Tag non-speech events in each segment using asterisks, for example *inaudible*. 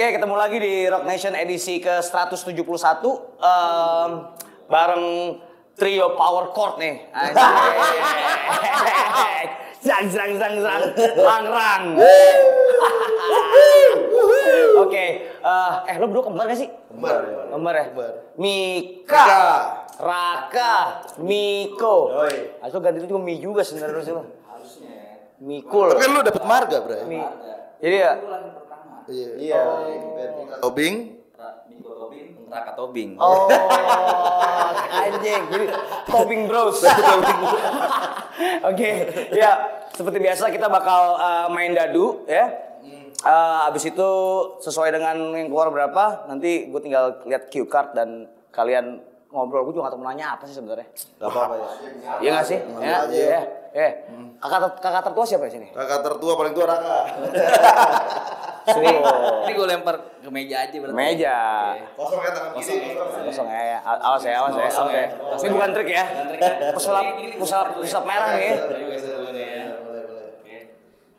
Oke, ketemu lagi di Rock Nation edisi ke 171 em, bareng trio Power Chord nih. Zang zang zang zang rang rang. Oke, eh eh lo berdua kembar gak sih? Kembar. Kembar ya? Kembar. Mika, Mika. Raka, Miko. Yoi. Asal ganti itu juga Mi juga sebenarnya lo. Mikul. Tapi kan lu dapet marga, Bray. Mi. Jadi ya Iya. Iya. Tobing. Miko Tobing, Raka Tobing. Oh, *laughs* anjing. Jadi topping bros. *laughs* *laughs* Oke, ya seperti biasa kita bakal uh, main dadu ya. Uh, abis itu sesuai dengan yang keluar berapa, nanti gue tinggal lihat cue card dan kalian ngobrol. Gue juga gak tahu mau nanya apa sih sebenarnya. Gak apa-apa ya. Iya gak sih? Ya, aja. iya. Eh, kakak kakak tertua siapa di sini? Kakak tertua paling tua Raka. *laughs* Ini, ini gue lempar ke meja aja berarti. Meja. Kosong ya tangan kiri. Kosong ya, ya. Awas ya, awas ya. Kosong Oke. ya. Ini bukan trik ya. Pesulap, pesulap, pesulap merah nih.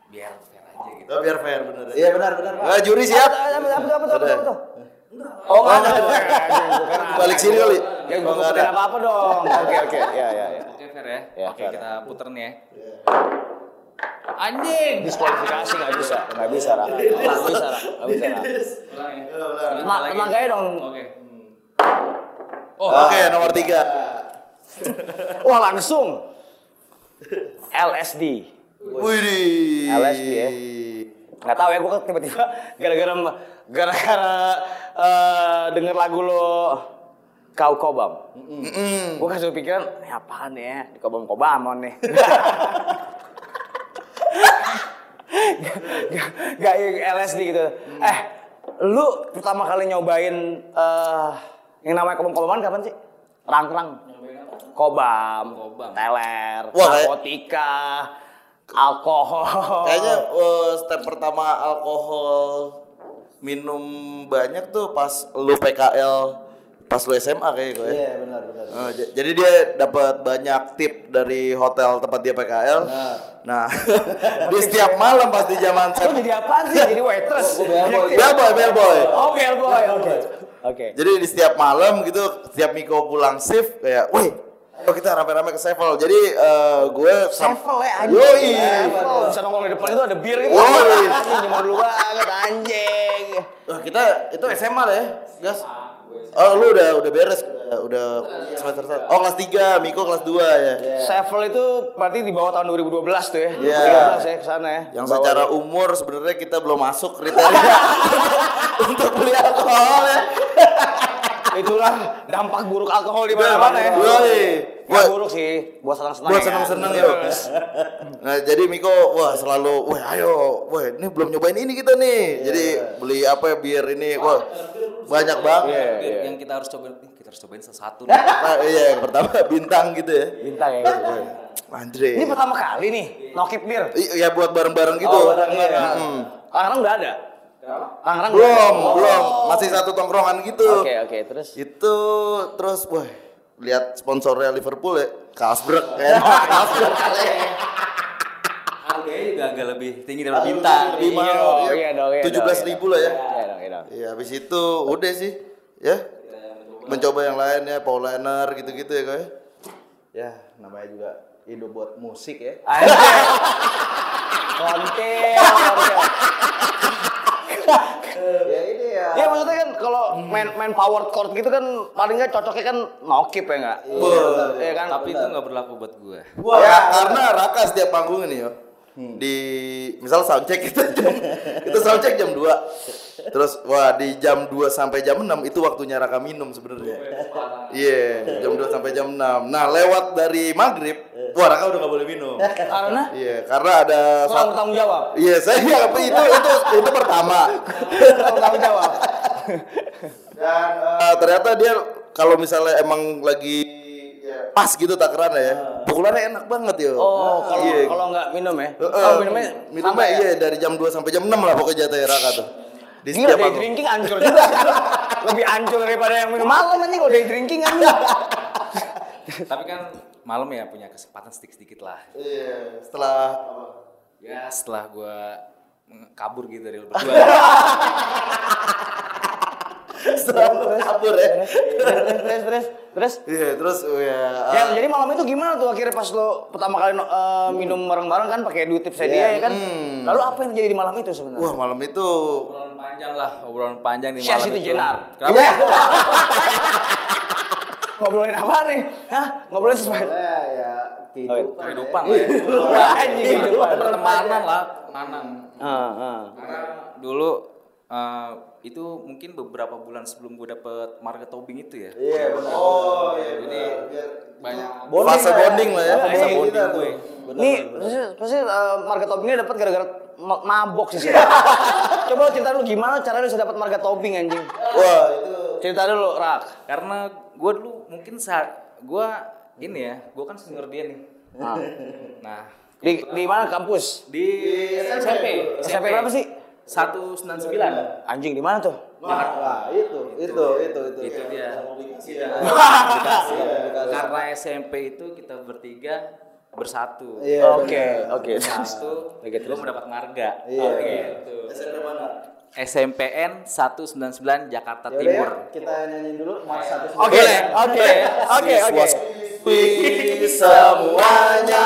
Biar fair aja gitu. Oh, biar fair bener. Iya benar benar. Ah, juri siap. Apa, apa, apa, apa, apa, Udah. Oh, enggak ada. Balik sini kali. Ya, gue Oh, nggak ngikutin ada. apa-apa dong. *laughs* Oke, oke. Ya, ya, ya. Oke fair ya. Ya, Oke kita puter nih ya. Anjing. Diskualifikasi nggak bisa. Nggak bisa, Ra. Nggak bisa, Ra. Nggak bisa, Ra. Ulang ya. Tenang kayak dong. Oke. Oke, nomor tiga. Wah, langsung. LSD. Widih. LSD ya. Nggak tahu ya, gue tiba-tiba *laughs* gara-gara gara-gara eh, denger lagu lo Kau Kobam. Mm-mm. Gue kasih pikiran, ini apaan ya? Di Kobam Kobamon nih. *laughs* gak, LSD gitu. Eh, lu pertama kali nyobain eh yang namanya Kobam Kobaman kapan sih? Rang-rang. Kobam, Kobam. teler, Wah, narkotika, alkohol. Kayaknya eh, step pertama alkohol minum banyak tuh pas lu PKL pas lu SMA kayak gue. Iya benar benar. Eh, j- jadi dia dapat banyak tip dari hotel tempat dia PKL. Nah, *laughs* di setiap malam pas di zaman SMA. jadi apaan sih? Jadi waitress? *laughs* Bellboy, bellboy. Oh, bellboy, oke. Oke. Jadi di setiap malam gitu, setiap Miko pulang shift kayak, wih, ayo kita rame-rame ke Sevel. Jadi eh, gue Sevel ya anjing. Yoi. Sevel. Bisa nongkrong di depan itu ada bir gitu. Yoi. Anjing zaman dulu banget anjing. Wah, kita itu SMA lah ya, gas. Oh, lu udah udah beres, udah, udah semester satu. Oh, kelas 3, Miko kelas 2 ya. Sevel itu berarti di bawah tahun 2012 tuh ya. Iya. 2013 ya ke sana ya. Yang secara umur sebenarnya kita belum masuk kriteria *laughs* untuk beli alkohol ya. Itulah dampak buruk alkohol di mana-mana ya. Yoi. Nggak Wah, buruk sih, buat senang-senang. buat ya. seneng-seneng ya. *laughs* Nah, jadi Miko wah selalu, wah ayo, wah ini belum nyobain ini kita nih. Jadi beli apa ya biar ini, wah banyak banget. Iya, Bir, iya. Yang kita harus cobain, ih, kita harus cobain satu nih. Nah, *laughs* iya yang pertama *laughs* bintang gitu ya. Bintang ya. gitu. Andre. Ini pertama kali nih, nokip bir. Iya buat bareng-bareng gitu. Oh, bareng ya. Mm-mm. Tangerang udah ada? Tangerang Belum? Oh. belum. Masih satu tongkrongan gitu. Oke, oke, terus. Itu terus wah lihat sponsornya Liverpool ya, Carlsberg *laughs* ya. Carlsberg. Harganya juga agak lebih tinggi daripada bintang. Lebih Iya mahal. iya. iya dong, iya dong, 17 iya ribu lah ya. Iya dong, iya dong. Iya, habis itu udah sih, ya. Mencoba yang lain ya, Paulaner gitu-gitu ya kayak. Ya, namanya juga hidup buat musik ya. Anjir. Ya ini ya. Ya maksudnya kan kalau main main power chord gitu kan paling nggak cocoknya kan nokip ya nggak? Iya kan? Tapi itu nggak berlaku buat gue. ya, karena Raka setiap panggung ini yo. Di misal soundcheck kita jam *laughs* kita soundcheck jam 2. Terus wah di jam 2 sampai jam 6 itu waktunya Raka minum sebenarnya. Iya, jam 2 sampai jam 6. Nah, lewat dari maghrib, wah Raka udah gak boleh minum. Karena Iya, karena ada kurang bertanggung jawab. Iya, saya itu itu itu pertama. Kurang bertanggung jawab. *laughs* Dan eh, ternyata dia kalau misalnya emang lagi pas gitu takaran ya, pukulannya enak banget ya. Oh, kalau Iya. kalau nggak minum ya? Kalau minumnya minumnya ya? iya dari jam 2 sampai jam 6 lah pokoknya jatahnya Raka tuh. Di Gila, setiap day drinking hancur juga. *laughs* Lebih hancur daripada yang minum malam nih kalau day drinking kan. *laughs* Tapi kan malam ya punya kesempatan sedikit-sedikit lah. Iya, setelah Ya setelah gue kabur gitu dari berdua. *laughs* Selalu kabur ya. terus terus terus terus Iya, terus ya. Ya, jadi malam itu gimana tuh akhirnya pas lo pertama kali uh, minum bareng-bareng kan pakai duit tipsnya dia ya kan? Lalu apa yang terjadi di malam itu sebenarnya? Wah, malam itu obrolan panjang lah, obrolan panjang di Syah malam situ itu. jenar. Kenapa? *laughs* Ngobrolin apa nih? Hah? Ngobrolin sesuai. Ya, ya kehidupan. Kehidupan ya. lah ya. Anjing kehidupan. Pertemanan lah, pertemanan. Ah, ah. Karena dulu eh, itu mungkin beberapa bulan sebelum gue dapet marga tobing itu ya. Iya benar. Oh, iya. Jadi banyak Fase bonding lah ya. Fase Bonding bonding gue. Nih, pasti, pasti uh, marga toppingnya dapat gara-gara ma- mabok sih. sih. *laughs* Coba cerita dulu gimana cara lu bisa dapat marga topping anjing. Wah, itu Cerita dulu, Rak. Karena gue dulu mungkin saat gue ini ya, gue kan senior dia nih. Ah. Nah, Di di mana kampus? di SMP, SMP berapa sih? 199. Anjing di mana tuh? Nah, itu, itu, itu, itu. Itu dia. *laughs* Iya. Karena SMP itu kita bertiga bersatu. Iya. Oke, oke. Satu, gue mendapat marga. Iya. Gitu. SMPN 199 Jakarta Ya udah ya, Timur. kita nyanyiin dulu Mars satu Oke, oke, oke, oke. Semuanya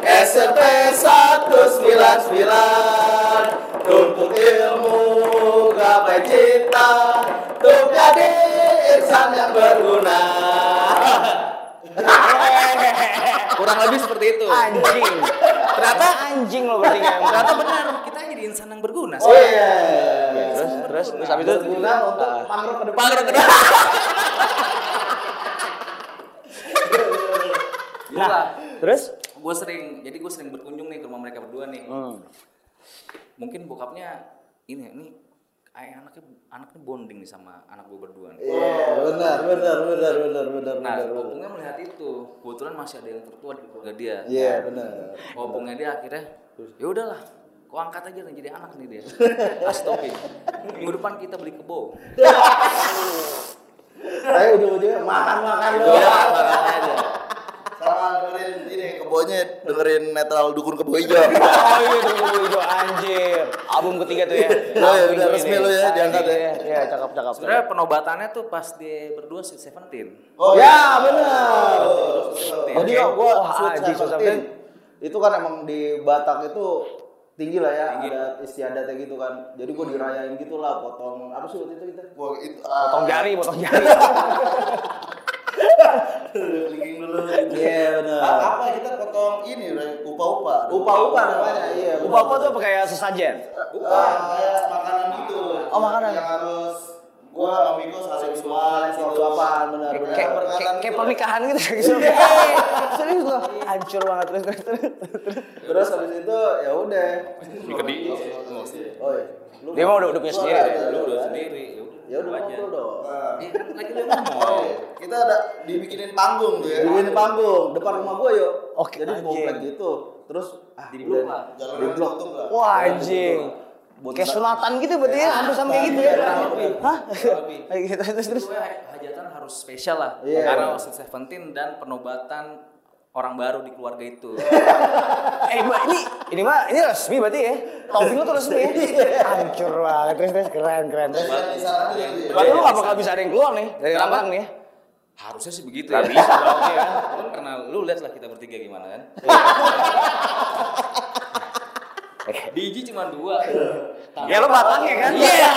SMP 199 Tuntut ilmu gapai cita Untuk jadi insan yang berguna Kurang lebih seperti itu. Anjing. Ternyata anjing lo bertiga. Ternyata benar, kita jadi insan yang berguna. Oh iya. Terus, terus, terus habis itu Berguna untuk mangrove ke depan. Mangrove ke depan. Nah, terus gue sering, jadi gue sering berkunjung nih ke rumah mereka berdua nih. Hmm. Mungkin bokapnya ini, ini kayak anaknya anaknya bonding nih sama anak gue berdua nih. Iya, benar, benar, benar, benar, benar, Nah, benar. opungnya melihat itu, kebetulan masih ada yang tertua di keluarga dia. Iya, benar. Opungnya dia akhirnya, ya udahlah, kau angkat aja nih jadi anak nih dia. *laughs* Kasih topping. Minggu depan kita beli kebo. *laughs* Saya ujung-ujungnya makan-makan Itu doang. makan aja. Dengerin ini kebonya dengerin netral dukun kebo hijau *laughs* Oh iya tunggu hijau anjir. Album ketiga tuh ya. Oh *laughs* iya, Album udah resmi lo ya, diangkat ya. Iya, Iya, cakep cakep. Sebenarnya penobatannya tuh pas dia berdua Sweet Seventeen. Oh Ya, benar. Jadi Oke. oh, gua Sweet Haji Sweet Seventeen. Itu kan emang di Batak itu tinggi lah ya, Tinggi. ada istiadatnya gitu kan. Jadi gua dirayain gitu lah, potong apa sih waktu itu kita? Itu Potong jari, potong jari. *laughs* Linking dulu. Iya, benar. Ah, apa kita potong ini udah upa-upa. Upa-upa namanya, iya. Upah apa tuh apa kayak sesajen? Bukan, kayak makanan gitu. Oh, makanan. Yang harus gua sama Miko saling Suap-suapan, benar, benar. Kayak kayak kayak pernikahan gitu gitu. *laughs* Serius loh. Hancur banget terus terus terus. Terus habis itu ya udah. Dikedi. Oh iya. Lu Dia mah udah udah punya sendiri. Lu udah sendiri. Ya udah aja. ngobrol dong. Iya kan lagi lu ngomong. Kita ada dibikinin panggung tuh ya. Bikin panggung depan rumah gua yuk. Oke, Jadi komplek gitu. Terus ah, Di blok lah. Jalan Di blok. Wah anjing. Kayak sunatan gitu berarti ya, hampir sama kayak gitu ya. Hah? lebih. Kayak gitu terus terus. Hajatan harus spesial lah. Iya. Karena Seventeen dan penobatan orang baru di keluarga itu. *laughs* Eh, Mbak, ini ini mah ini resmi berarti ya. Topping lu tuh resmi ya. *laughs* Hancur banget terus terus keren keren terus. Berarti lu gak bakal bisa ada yang keluar nih dari rangkang nih ya. Harusnya sih begitu Gak ya. bisa dong *laughs* ya kan. Karena lu lihat lah kita bertiga gimana kan. Biji cuma dua. Ya lo batangnya kan. Iya.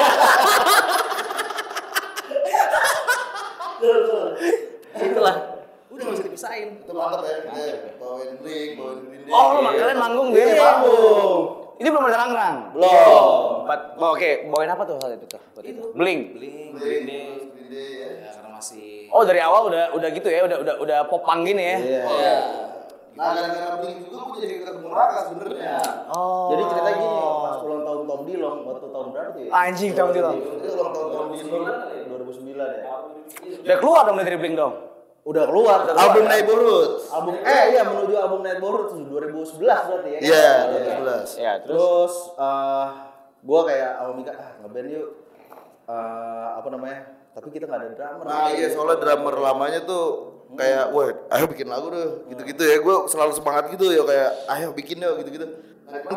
Dipisahin. Itu mantap ya. Kita bawain drink, bawain day. Oh, lu kalian manggung gitu ya? Manggung. Ini belum ada rangkang. Belum. Empat. Oh, Oke, bawain apa tuh saat itu tuh? Itu. Bling. Bling, day ya. Ya karena masih Oh dari awal udah udah gitu ya, udah udah udah popang gini ya. Iya. Iya. Nah, gara-gara bling juga gue jadi ketemu Raka sebenarnya. Oh. Jadi cerita gini, pas ulang tahun Tom Dilong waktu tahun berapa tuh ya? Anjing Tom Dilong. Itu ulang tahun tahun di 2009 ya. Udah keluar dong dari Bling dong. Udah keluar. udah album keluar. Neighborhood. Album eh iya menuju album Neighborhood tuh 2011 berarti ya. Iya, Iya. 2011. Ya, terus Terus eh gua kayak sama Mika ah ngeband yuk. Eh apa namanya? Tapi kita nggak ada drummer. Nah iya soalnya drummer lamanya tuh kayak wah ayo bikin lagu deh gitu-gitu ya gue selalu semangat gitu ya kayak ayo bikin yuk gitu-gitu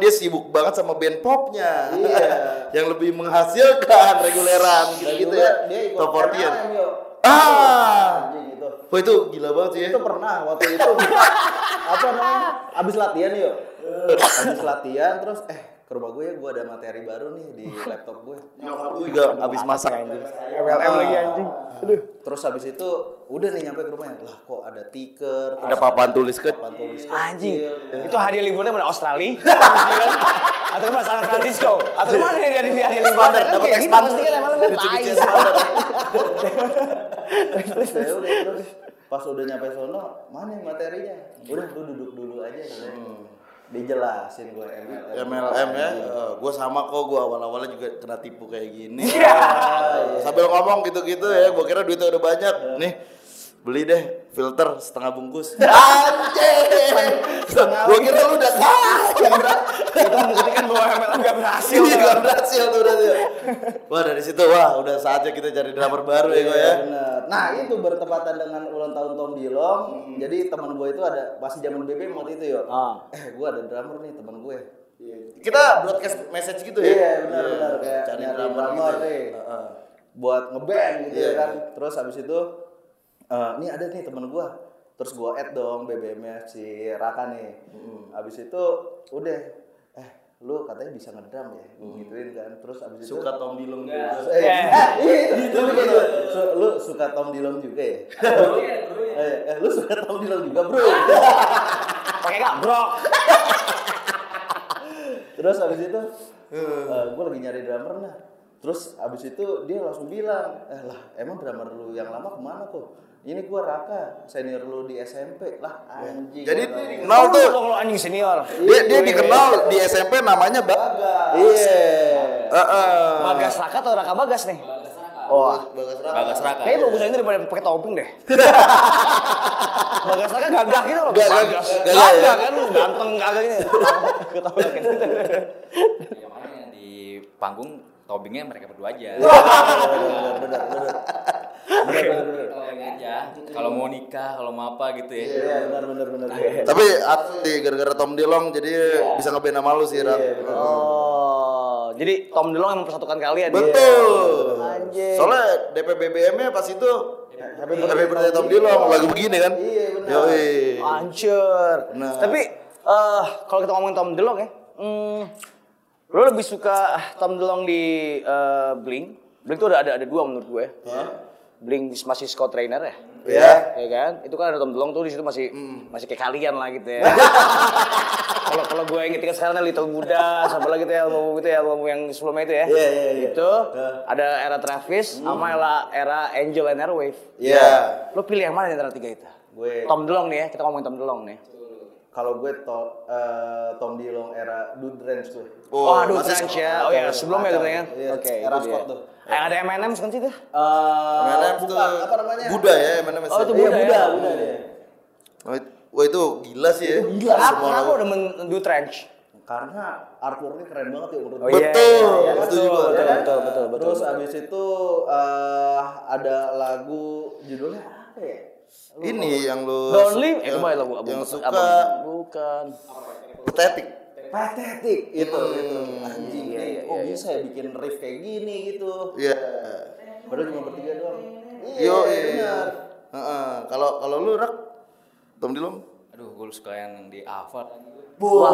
dia sibuk banget sama band popnya. Iya. *laughs* yang lebih menghasilkan reguleran gitu-gitu ya. Dia ikut Top 40 -an. MLM, yuk. Ah. Anjing gitu. Wah itu gila banget sih ya. itu pernah waktu itu *laughs* apa namanya abis latihan yuk abis latihan terus eh ke rumah gue ya gue ada materi baru nih di laptop gue Nyokap gue juga habis masak MLM lagi anjing. Aduh. terus habis itu udah nih nyampe ke rumahnya lah kok ada tiker Ada papan tulis ke papan tulis Anjing. kecil. Itu hadiah liburnya mana Australia? *laughs* atau mana San Francisco? Atau mana dia dari hadiah liburan? Expander, dapat expander. pasti kan emang kan Terus terus pas udah nyampe sono mana materinya? Udah lu duduk dulu aja katanya. Dijelasin gue MLM MLM ya, gue sama kok gue awal-awalnya juga kena tipu kayak gini. Iya. Sambil ngomong gitu-gitu ya, gue kira duitnya udah banyak. Nih, beli deh filter setengah bungkus. *laughs* Anjing. Gue kira lu udah kaya. Itu membuktikan bahwa MLM gak berhasil. Iya, gak berhasil tuh berarti. Wah dari situ wah udah saatnya kita cari drummer baru ya gue ya. Bener. Nah itu bertepatan dengan ulang tahun Tom Dilong. Jadi teman gue itu ada masih zaman BBM waktu itu yo. Ah. Eh gue ada drummer nih teman gue. Kita broadcast message gitu ya. Iya benar benar kayak Cari drummer drummer gitu. Heeh. Buat ngeband gitu Iya, ya kan. Terus habis itu eh nih ada nih teman gue. Terus gue add dong BBM-nya si Raka nih. Habis itu udah eh lu katanya bisa ngedrum ya, gue gituin kan. Terus habis itu Suka Tom Dilong juga. Eh, eh, *laughs* iya, lu kayak gitu. Su- lu suka Tom Dilong juga ya? *laughs* eh, eh, lu suka Tom Dilong juga, Bro. *laughs* Pakai gak bro? Terus habis itu eh gue lagi nyari drummer nah. Terus habis itu dia langsung bilang, "Eh lah, emang drummer lu yang lama ke mana kok? Ini gua Raka, senior lu di SMP." Lah, anjing. Jadi gua tahu. kenal tuh. Kalau anjing senior. Dia dia dikenal di SMP namanya Bagas. Iya. Heeh. Bagas Raka atau Raka Bagas nih? Oh, Bagas Raka. Bagas Raka. Kayaknya bagusan ini daripada pakai topping deh. *laughs* Bagas Raka gagah gitu loh. Gagah, Bagas. gagah ya? Gagah kan lu ganteng gagah gitu. Ketawa gitu. Ya, makanya di panggung tobingnya mereka berdua aja. benar benar benar. Tobing aja. Kalau mau nikah, kalau mau apa gitu ya. Iya, benar benar benar. Tapi asli gara-gara Tom Dilong jadi bisa ngeband sama lu sih, Rak. Oh, jadi Tom DeLonge yang mempersatukan kalian. Betul. Anjing. Soalnya DP BBM-nya pas itu Happy Birthday Tom Dilong lagu begini kan? Iya, benar. Yoi. Hancur. Nah. Tapi eh kalau kita ngomongin Tom DeLonge ya, hmm, lo lebih suka Tom DeLonge di eh, Blink? Blink tuh ada ada ada dua menurut gue. Blink masih Scott Trainer ya. Ya. Ya kan? Itu kan ada Tom DeLonge tuh di situ masih masih kayak kalian lah gitu ya. *laughs* Kalau kalau gue inget inget sekarang Little Buddha, sama lagi gitu ya album itu ya album yang sebelumnya itu ya. Iya, iya, iya. Itu ada era Travis sama era, era Angel and Airwave. Iya. Lo pilih yang mana di antara tiga itu? Gue Tom DeLonge nih ya, kita ngomongin Tom DeLonge nih. Kalau gue to, eh, Tom Dilong era Dude Ranch tuh. Oh, aduh, masih Trench ya. Oh ya, sebelumnya gitu ya. Iya, Oke, era Scott tuh. Eh, ada M&M kan sih tuh? Eh, M&M tuh apa namanya? Buddha ya, M&M. Oh, itu Iya, Buddha Buddha, ya? Buddha dia. Oh, Wah itu gila sih ya. Gila. Kenapa lagu. udah men-do trench? Karena artworknya keren banget ya menurut Oh gue. iya, Betul, iya, iya, betul betul, Ya kan? betul, betul, betul. Terus abis itu eh, ada lagu judulnya apa ya? Ini yang lu Lonely? Eh, yang, kembali lagu abang. yang suka abang- Bukan. pathetic. Pathetic itu itu. Anjing, Iya, iya, kok iya, bisa ya bikin riff kayak gini gitu. Iya. Padahal cuma bertiga doang. Yo, Iya, iya. Heeh. Kalau kalau lu rak Tom Dilong Aduh, gue suka yang di Ava. Wah,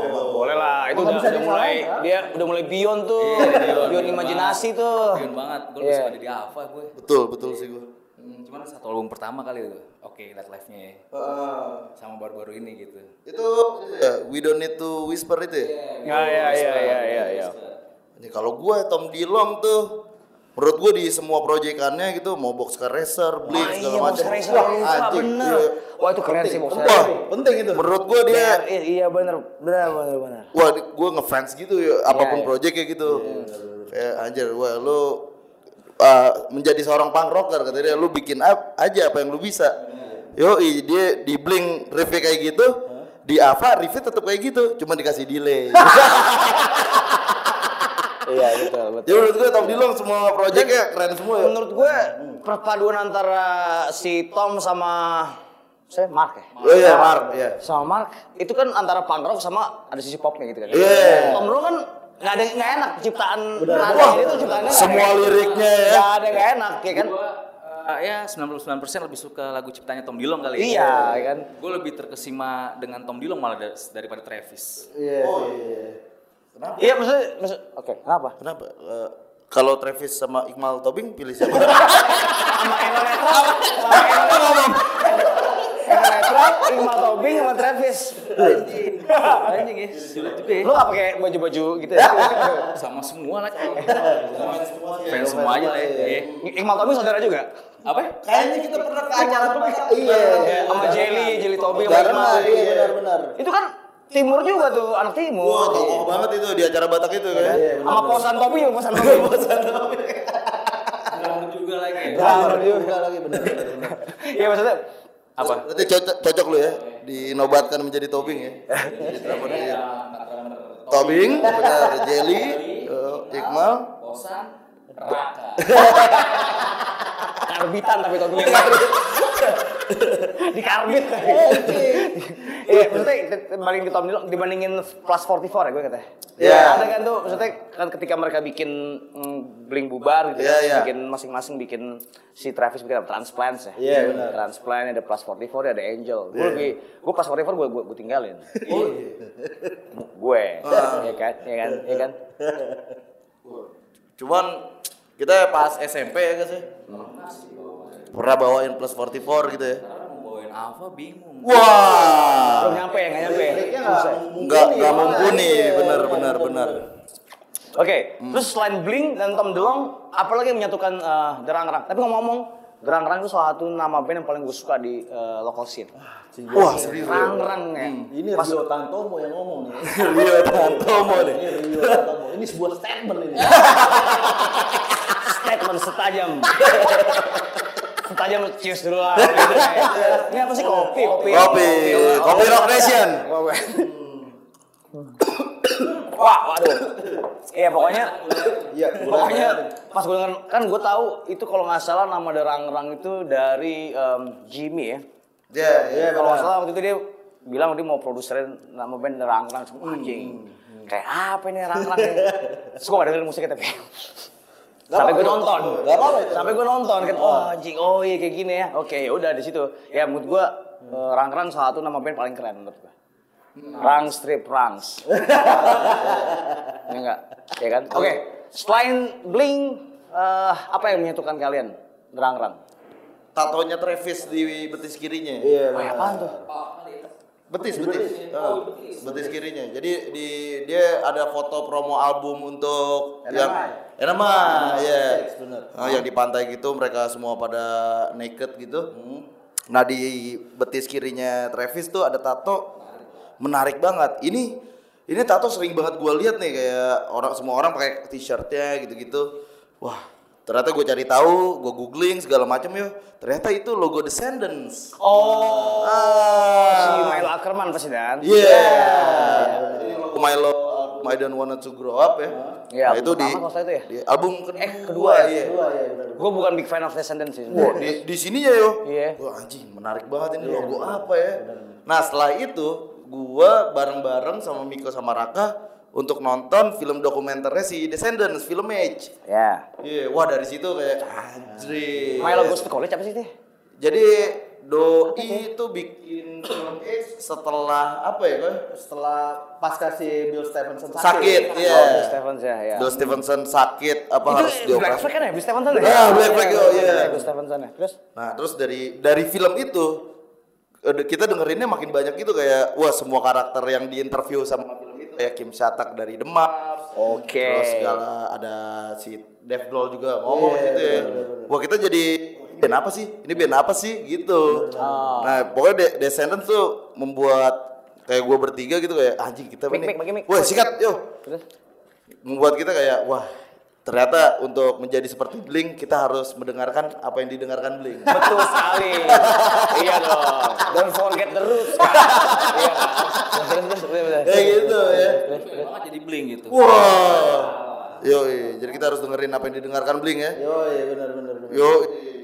emang boleh lah. Itu udah, bisa udah mulai kan? dia udah mulai beyond tuh. beyond imajinasi tuh. Beyond banget. Gue Iya. suka ada di Ava gue. betul betul sih gua. Hmm, cuman satu album pertama kali itu. Oke, lihat live-nya ya. Heeh. Sama baru-baru ini gitu. Itu ya, we don't need to whisper itu ya. Ya, ya, ya, ya, ya, ya. Ini kalau gua Tom Dilong tuh menurut gua di semua proyekannya gitu mau Boxcar Racer, Blink Wah, segala iya, macam. Racer, Wah, anjing, bener. iya. Wah, itu keren sih Boxcar Wah, Racer. Penting itu. menurut gua dia Iya, iya bener, bener, bener, bener, bener. wah gua ngefans gitu ya apa pun iya. project kayak gitu. Kayak anjir, wah lu uh, menjadi seorang punk rocker kata dia lu bikin ap- aja apa yang lu bisa. Yo, dia di Blink riffnya kayak gitu, di Ava riffnya tetap kayak gitu, cuma dikasih delay. *laughs* Iya, betul, betul. Jadi menurut gue Tom Dilong semua projectnya keren semua ya. Menurut gue perpaduan antara si Tom sama saya Mark ya. Oh iya, Mark, iya. Sama Mark itu kan antara punk rock sama ada sisi popnya gitu kan. Iya. Tom Dulung kan nggak ada nggak enak ciptaan Wah, nada itu ciptaan semua liriknya ya. Nggak ada nggak enak ya kan. Gua eh, ya 99% lebih suka lagu ciptanya Tom Dilong kali ya. Iya ya kan. Gue lebih terkesima dengan Tom Dilong malah dar- daripada Travis. Iya, iya. Iya maksudnya, maksud, oke kenapa? Kenapa? Eh, kalau Travis sama Iqmal Tobing pilih siapa? *laughs* Sama Eno sama Eno Netra, Iqmal Tobing sama Travis. Anjing ya, juga ya. Lu nggak pakai baju-baju gitu ya? *laughs* Sama semua lah. Fans semua aja lah ya. Iya. Iqmal Tobing saudara juga? Apa ya? Kayaknya kita pernah ke acara mereka. Iya. Sama Jelly, Jelly Tobing iya benar-benar. Itu kan timur juga tuh, anak Wah, timur. tokoh banget itu di acara Batak itu kan. Sama Posan Tobing juga, Posan Tobing. Drummer juga lagi. Drummer juga lagi benar. benar. Iya maksudnya, Apa? Berarti cocok, cocok lu ya dinobatkan menjadi Tobing ya. Jadi dia. Tobing, benar Jelly, eh, Iqmal. Bosan, Raka. *laughs* karbitan tapi Tobing. *laughs* Di karbit. Iya, *laughs* maksudnya dibanding di Tom Dillon, dibandingin plus 44 ya gue katanya. Iya. Ada kan tuh, maksudnya kan ketika mereka bikin mm, bling bubar gitu Iya, kan, iya. bikin masing-masing bikin si Travis bikin apa? Transplants ya. Iya, benar. Transplant ada plus 44 ada Angel. Gue lebih gue plus 44 gue gue, gue tinggalin. gue, ya kan, ya kan, ya kan. Cuman kita pas SMP ya guys ya. Pernah bawain plus 44 gitu ya. Bawain apa bingung. Wah. Belum nyampe ya, nggak nyampe. Liriknya Susah. Enggak enggak mumpuni, benar benar benar. Oke, terus selain Blink dan Tom DeLonge, apa lagi yang menyatukan eh, Derang-Rang? Tapi ngomong-ngomong, Derang-Rang itu salah satu nama band yang paling gue suka di eh, local scene. Wah, serius. Rang-Rang ya. Ini Pas Rio Tantomo yang ngomong nih. *laughs* Rio Tantomo nih. Ini Rio Tantomo. Ini sebuah statement ini. *laughs* statement setajam. *laughs* setajam cius dulu lah. Ini apa sih kopi? Kopi. Kopi, Kopi Rock Nation. Wah, waduh. Iya pokoknya Iya, Pokoknya pas gue denger, kan gue tahu itu kalau nggak salah nama Derang-Rang itu dari em, Jimmy ya. Ya, ya. kalau nggak salah waktu itu dia bilang dia mau produserin nama band Derang-Rang semua anjing. Kayak apa ini Derang-Rang ini? Terus gue gak dengerin musiknya tapi. Sampai gue nonton. Gak itu. Sampai gue nonton kan, oh anjing, oh iya kayak gini ya. Oke, ya udah di situ. Ya menurut gue eh, Rang-Rang salah satu nama band paling keren menurut gue. Rang strip rangs. *laughs* ya enggak? Ya kan? Oke, selain Bling eh, apa yang menyatukan kalian? Rang-Rang. Tatonya Travis di betis kirinya. Iya, Oh, benar. apaan tuh? Betis, betis. Ah, betis kirinya. Jadi di dia ada foto promo album untuk NMI. yang NMI, ya. bener. Ah, yang di pantai gitu mereka semua pada naked gitu. Nah, di betis kirinya Travis tuh ada tato menarik banget. Ini ini tato sering banget gua lihat nih kayak orang semua orang pakai t-shirtnya gitu-gitu. Wah, ternyata gue cari tahu, gue googling segala macam ya. Ternyata itu logo Descendants. Oh, Ah. Si Milo Ackerman pasti dan. Iya. Milo I don't wanna to grow up ya. Iya, nah, itu di, itu ya? di album kedua, Eh, kedua ya? iya. Kedua ya. Gue bukan big fan of Descendants sih. Wah, di, di sininya yo. Iya. Wah anjing, menarik banget ini logo apa ya. Nah, setelah itu gua bareng-bareng sama Miko sama Raka untuk nonton film dokumenternya si Descendants, Film Age. Ya. Iya, wah dari situ kayak anjir. Milo Goes to College apa sih itu? Jadi Doi itu bikin film Age setelah apa ya? Kak? Setelah pas kasih Bill Stevenson sakit. Sakit, iya. Oh, Bill Stevens ya, ya. Bill Stevenson sakit apa harus itu Black dioperasi? Flag kan ya, Bill Stevenson ya? Ah, Black Flag, oh, iya. Bill Stevenson ya. Terus? Nah, terus dari dari film itu eh, kita dengerinnya makin banyak gitu kayak wah semua karakter yang diinterview sama film itu kayak Kim Shatak dari Demak. Oke. Terus segala ada si Dev Grohl juga ngomong Iya, gitu ya. Wah, kita jadi band apa sih? Ini band apa sih? Gitu. Nah, pokoknya De- Descendants tuh membuat kayak gue bertiga gitu kayak anjing kita Mik, nih. mik. Wah, sikat, yuk. Terus? Membuat kita kayak wah ternyata untuk menjadi seperti Blink kita harus mendengarkan apa yang didengarkan Blink. Betul sekali. *laughs* iya dong. Don't forget the roots. Kan? iya kan? Kayak gitu ya. banget jadi bling gitu. Wah. Yo, jadi kita harus dengerin apa yang didengarkan Blink ya. Yo, iya benar benar benar. Yo,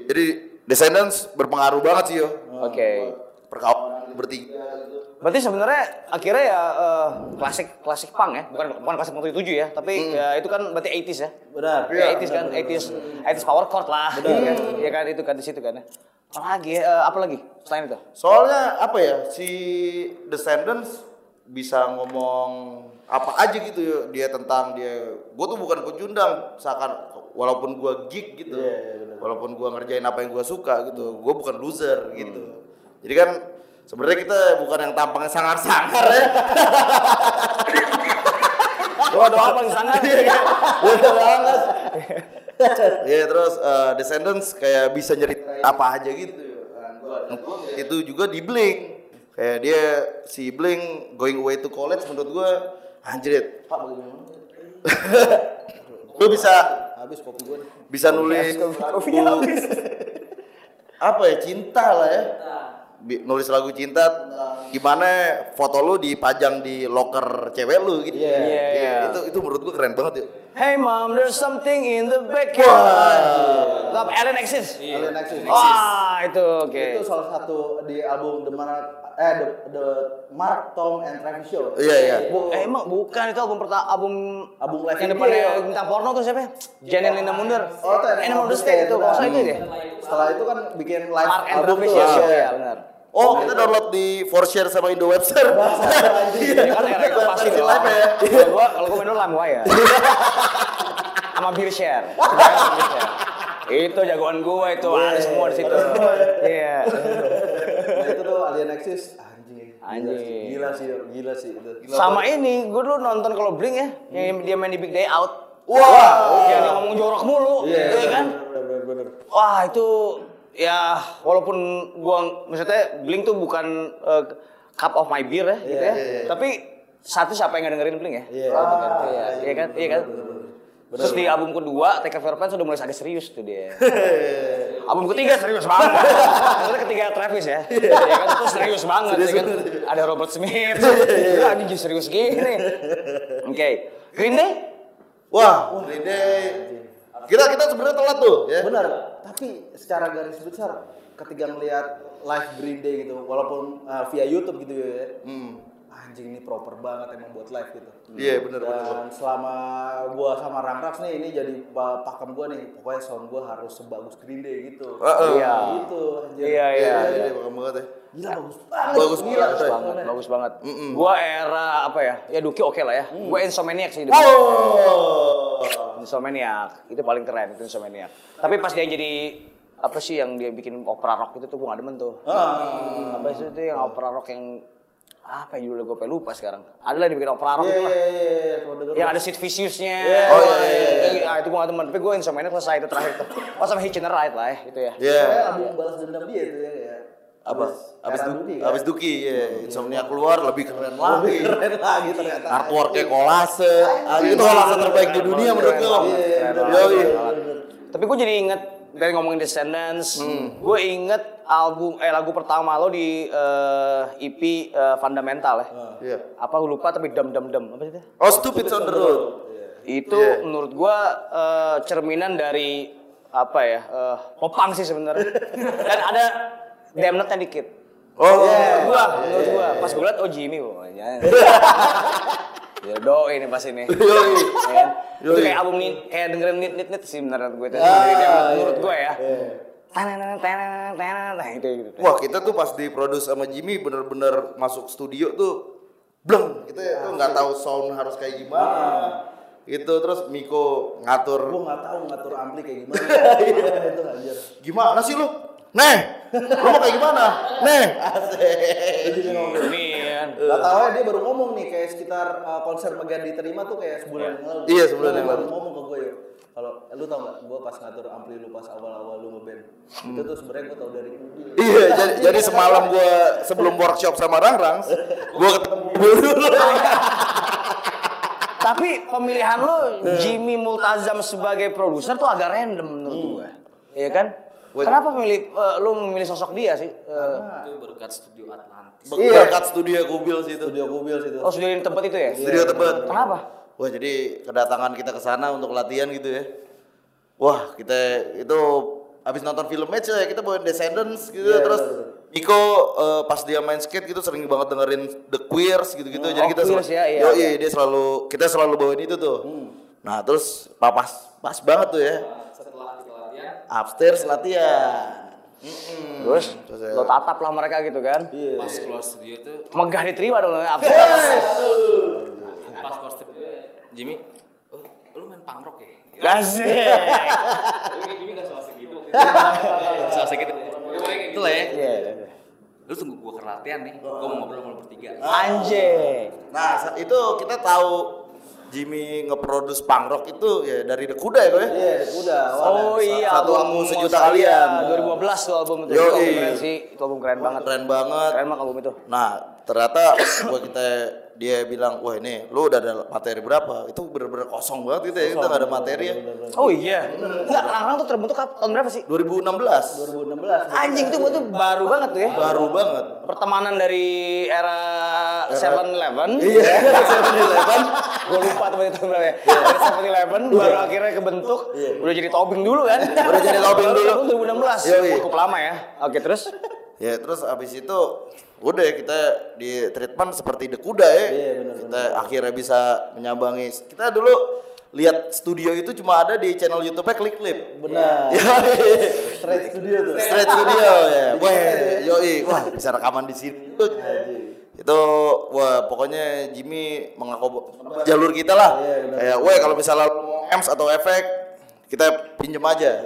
jadi Descendants berpengaruh banget sih yo. Oke. perkawanan bertiga gitu. Berarti sebenarnya akhirnya ya eh, klasik klasik punk ya, bukan bukan klasik motor tujuh ya, tapi ya itu kan berarti 80s ya. Benar. Ya, 80s kan, 80s, 80s power chord lah. Iya kan, ya kan itu kan di situ kan. Apalagi ya, eh, apa lagi selain itu? Soalnya apa ya si Descendants bisa ngomong apa aja gitu ya dia tentang dia. Gue tuh bukan pecundang seakan walaupun gue geek gitu walaupun gue ngerjain apa yang gue suka gitu gue bukan loser gitu. Jadi kan sebenarnya kita bukan yang tampangnya sangar-sangar ya. *laughs* Doa doa paling sangat. Bener banget. Iya terus eh, Descendants kayak bisa nyeritain apa aja gitu. Itu juga di Blink. Kayak dia si Blink going away to college menurut gua anjir. Pak bagaimana? Lu bisa Habis kopi gue nih. bisa nulis Kopinya lagu apa ya cinta lah ya. Bi- nulis lagu cinta gimana foto lu dipajang di locker cewek lu gitu. Iya, iya. Itu itu menurut gua keren banget ya. Hey mom, there's something in the backyard. Love Alien Axis. Alien Axis. Wah, itu oke. Itu salah satu di album The Mark eh The, The Mark Tom and Travis Show. Iya iya. Bu, eh, emang bukan itu album pertama album Album live yang video. depannya bintang porno tuh siapa? ya? Janet Linda Munder. Oh, itu Animal the State itu, salah itu dia. Setelah itu kan bikin live Mark and album Travis tuh. ya, Ah. ya, benar. Oh, kita download di Forshare sama Indo Webster. *laughs* Kan era itu pasti dong. live ya. Kalau gua kalau gua main dulu LimeWire. *laughs* Sama Beer Share. *laughs* Itu jagoan gua itu, ada semua di situ. Iya. Nah itu tuh Alien Axis anjing. Anjing. Gila sih, gila sih itu. Sama ini, gua dulu nonton kalau Blink ya, yang dia main di Big Day Out. Wah, Yang dia ngomong jorok mulu, iya kan? Bener bener. Wah itu ya walaupun gua maksudnya Blink tuh bukan eh, cup of my beer ya gitu ya. Tapi satu siapa yang nggak dengerin Blink ya? Iya. Satu kan? Iya, iya kan? Iya kan? Terus di album kedua, Take Care Fans udah mulai agak serius tuh dia. *laughs* album ketiga serius banget. *laughs* Maksudnya ketiga Travis ya. Iya kan? Terus serius banget ya kan. Ada Robert Smith. Gila anjing serius gini. Oke. Green Day? Wah, Green Day. Kita kita sebenarnya telat tuh, ya. Benar. Tapi secara garis besar ketika ngelihat live Green Day gitu, walaupun uh, via YouTube gitu ya, anjing ini proper banget emang buat live gitu. Iya, bener bener. Dan selama gua sama Ramrax nih ini jadi pa- pakem gua nih, pokoknya sound gua harus sebagus Green Day gitu. Heeh. Iya. Gitu. anjir. Iya, iya. Iya, iya, bakal banget ya. Gila bagus banget. Bagus Gila, banget, Bagus banget, bagus banget. Gua era apa ya? Ya Duki oke lah ya. Gua Insomniac sih. dulu. Oh. Insomniac itu paling keren itu Insomniac. Tapi pas dia jadi apa sih yang dia bikin opera rock itu tuh gua gak demen tuh. Apa sih itu yang opera rock yang apa ya judulnya gue lupa sekarang. Ada lah yang bikin opera rock Iya, itu lah. iya, iya, kalau denger. Yang ada Sid Vicious-nya. Oh, iya, iya, iya. Ah, itu gua gak demen. Tapi gue Insomniac selesai itu terakhir tuh. Oh sama Hitchner Ride lah ya itu ya. Iya. Pokoknya album balas dendam dia itu ya kayak Apa? Abis Duki, kan? abis Duki, ya. Insomnia keluar lebih keren lagi. keren lagi ternyata. Artworknya kolase. Itu kolase terbaik di dunia menurut gue. Banget. Tapi gue jadi inget dari ngomongin Descendants, gue inget album eh lagu pertama lo di eh, EP eh, Fundamental ya. Iya. Apa gue lupa tapi dem dem dem apa sih itu? Oh, Stupid on the Road. Itu Iya. menurut gue eh, cerminan dari apa ya? eh, popang sih sebenarnya. *laughs* Dan ada damnetnya dikit. Oh, Menurut gua, menurut gua. Pas gue liat oh Jimmy pokoknya. *laughs* Ya doi nih pas ini. *laughs* Yoi. Ya kan? Itu kayak album nit, kayak dengerin nit nit nit sih beneran gue itu. Dari Damned, menurut gue ya. Gitu. Wah kita tuh pas diproduce sama Jimmy bener-bener masuk studio tuh bleng kita tuh nggak tahu sound harus kayak gimana itu terus Miko ngatur Gua nggak tahu ngatur ampli kayak gimana. Parah itu anjir. gimana sih lu neh lu mau kayak gimana neh Ini kan. Gak tahu ya dia baru ngomong nih kayak sekitar uh, konser Megan diterima tuh kayak sebulan yang lalu. Iya, sebulan Dia yang baru lalu. ngomong ke gue ya. Kalau eh, lu tau gak, gue pas ngatur ampli lu pas awal-awal lu ngeband Itu tuh sebenarnya gue tau dari iya jadi, jadi semalam gua sebelum workshop sama Rang Rang gua ketemu dulu Tapi pemilihan lo Jimmy Multazam sebagai produser tuh agak random menurut gue. Iya kan? Kenapa memilih eh, lu memilih sosok dia sih? Eh, Itu berkat studio Atlantis. berkat studio Kubil sih itu Studio Kubil situ oh sudah di tempat itu ya? studio tebet Kenapa? Wah jadi kedatangan kita ke sana untuk latihan gitu ya. Wah kita itu habis nonton film match ya kita bawain Descendants gitu terus Miko eh, pas dia main skate gitu sering banget dengerin The Queers gitu-gitu. Jadi Oh, kita Queers ya, iya, iya. dia selalu kita selalu bawain itu tuh. Nah, terus pas pas, pas banget tuh ya. Latihan, Upstairs latihan. Terus Terus ya. lo tatap lah mereka gitu kan. pas keluar studio tuh, Megah diterima dong absen. pas keluar studio, Jimmy, oh, lu main punk rock ya? Gasik. Jimmy gak soal segitu. soal segitu. Itu lah ya. Iya. Lu tunggu gua ke latihan nih, gua mau ngobrol sama lu bertiga. Anjing. Nah, saat itu kita tahu Jimmy ngeproduce punk rock itu ya dari The Kuda ya, kok ya? Iya, udah. Oh iya, Satu album sejuta kalian. 2015 tuh album itu. Yoi. Itu album keren sih, itu album keren banget. Keren banget. Keren banget album itu. Nah, ternyata *coughs* gua kita dia bilang, wah ini lu udah ada materi berapa? Itu bener-bener kosong banget gitu ya, kita gak ada materi ya. Oh iya. Enggak, Lang-Lang tuh terbentuk tahun berapa sih? 2016. 2016. Anjing itu buat tuh baru banget tuh ya. Baru banget. Pertemanan dari era 7-Eleven. Iya, *laughs* 7-Eleven. Gue lupa tuh tahun berapa ya. Dari 7-Eleven baru akhirnya kebentuk. Udah jadi tobing dulu kan. Udah jadi tobing dulu. Tahun 2016. Yoi. Cukup lama ya. Oke terus. Ya terus abis itu udah kita di treatment seperti The Kuda ya. kita akhirnya bisa menyambangi. Kita dulu lihat studio itu cuma ada di channel YouTube-nya Klik Clip. Benar. *laughs* Ya, Straight studio tuh. Straight studio ya. *laughs* Wah, yoi. Wah, bisa rekaman di sini. Itu wah pokoknya Jimmy mengakob jalur kita lah. Kayak, wah kalau misalnya amps atau efek kita pinjem aja.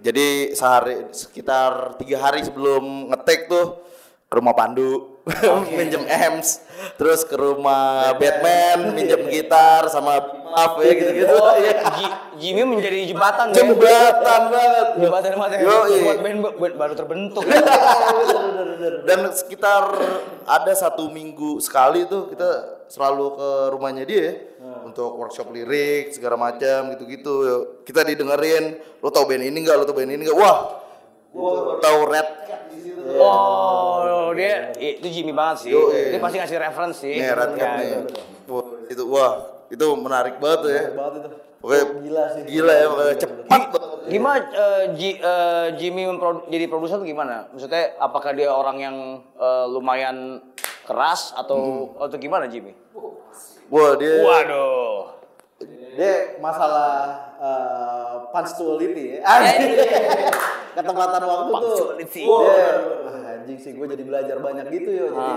Jadi sehari sekitar tiga hari sebelum ngetek tuh ke rumah Pandu *laughs* minjem amps, terus ke rumah Batman minjem gitar sama maaf ya gitu-gitu. Oh, Iya. Ji- Jimmy menjadi jembatan ya. Jembatan banget. Jembatan Yoi. buat band baru terbentuk. *laughs* Dan sekitar ada satu minggu sekali tuh kita selalu ke rumahnya dia untuk workshop lirik segala macam gitu-gitu. Kita didengerin, lo tau band ini nggak? Lo tau band ini nggak? Wah, gua tahu Red. Oh, dia itu Jimmy banget sih. Yoi. Dia pasti ngasih reference sih. Nih Red Cat Ya, nih. itu. Wah, itu wah, itu menarik banget tuh ya. banget itu. Pokoknya Gila sih. Gila ya, pokoknya cepat banget. Gimana eh, Ji- eh, Jimmy memprodu- jadi produser tuh gimana? Maksudnya apakah dia orang yang eh, lumayan keras atau atau gimana Jimmy? Wah, dia Waduh. Dia masalah uh, punctuality ya. Anjing. Ketepatan waktu tuh. Punctuality. Dia, ah, anjing sih gue jadi belajar banyak gitu yo. Jadi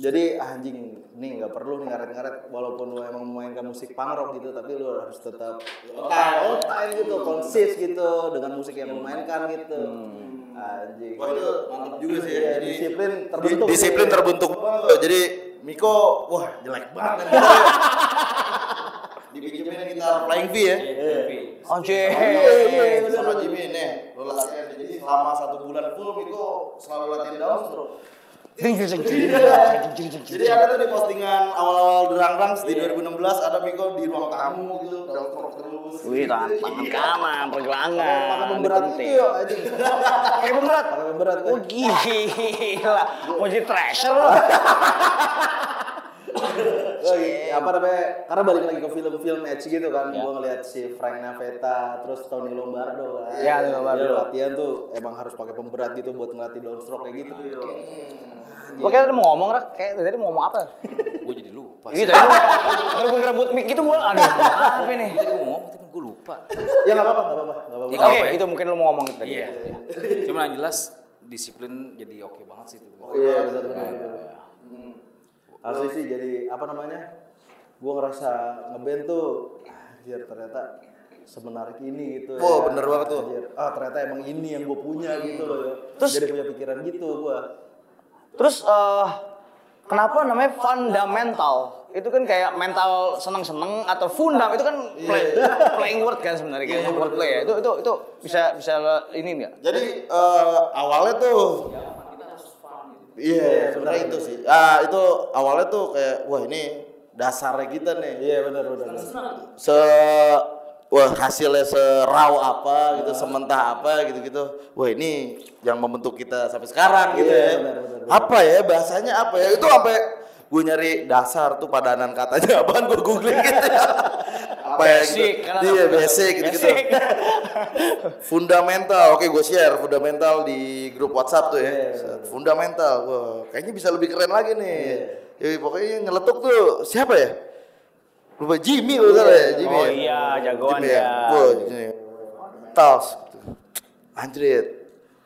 jadi ah, anjing nih nggak perlu nih ngaret-ngaret walaupun lu emang memainkan musik punk rock gitu tapi lu harus tetap on time gitu, konsis gitu dengan musik yang lu mainkan gitu. Anjing. Wah, itu mantap juga sih ya. Iya, Jadi, disiplin di- terbentuk. disiplin terbentuk. Jadi Miko, wah jelek banget. *laughs* Gitar Flying V ya. Anjir. Sama Jimmy nih, lo latihan. Jadi selama satu bulan full Miko selalu latihan downstroke. Jadi ada tuh di postingan awal-awal Derangrang di 2016 ada Miko di ruang tamu gitu, downstroke terus. Wih, tangan, kanan, pergelangan. Pakai pemberat itu yo anjing. *laughs* Pakai pemberat. Pakai pemberat. Oh gila, mau jadi treasure loh. *laughs* Oh, iya, apa namanya? Karena balik lagi ke film-film Edge gitu kan, gua ngeliat si Frank Navetta, terus Tony Lombardo kan. Ya, Tony Lombardo. Dia latihan tuh emang harus pakai pemberat gitu buat ngelatih downstroke kayak gitu. Lo kayak tadi mau ngomong, Rak. Kayak tadi mau ngomong apa? Gue jadi lupa. Gitu tadi Kalau gue ngerebut mic gitu gue, aduh, apa nih? Gue ngomong tapi gue lupa. Ya nggak apa-apa, nggak apa-apa. Ya, Oke, ya? itu mungkin lo mau ngomong tadi. Iya. Cuma yang jelas disiplin jadi oke banget sih itu. Iya, benar benar. Hmm. Asli sih jadi apa namanya? Gua ngerasa ngeband tuh anjir ternyata semenarik ini gitu. Wah, bener banget tuh. Anjir. Ah, ternyata emang ini yang gue punya gitu loh. ya. Terus- jadi punya pikiran gitu gua. Terus eh kenapa namanya fundamental? Itu kan kayak mental seneng-seneng atau fundam itu kan play- playing word kan sebenarnya kayak word play ya. Itu itu itu bisa bisa ini enggak? Jadi eh, awalnya tuh Iya, sebenarnya itu sih. Ah, itu awalnya tuh kayak wah ini dasarnya kita nih. Iya benar benar. Se wah hasilnya serau apa gitu, sementah apa gitu-gitu. Wah, ini yang membentuk kita sampai sekarang gitu ya. benar, benar, benar. Apa ya bahasanya apa ya? Itu sampai gue nyari dasar tuh padanan katanya *laughs* apaan gue googling gitu ya. Apa ya gitu. Basic, Iya, basic gitu, gitu. Basic. *laughs* Fundamental. Oke, gue share fundamental di grup WhatsApp tuh ya. Fundamental. Wah, kayaknya bisa lebih keren lagi nih. Ya, pokoknya nyeletuk tuh siapa ya? Lupa Jimmy kalau salah ya, Jimmy. Oh ya? iya, jagoan Jimmy ya. Wah, ini. Tals. Anjrit.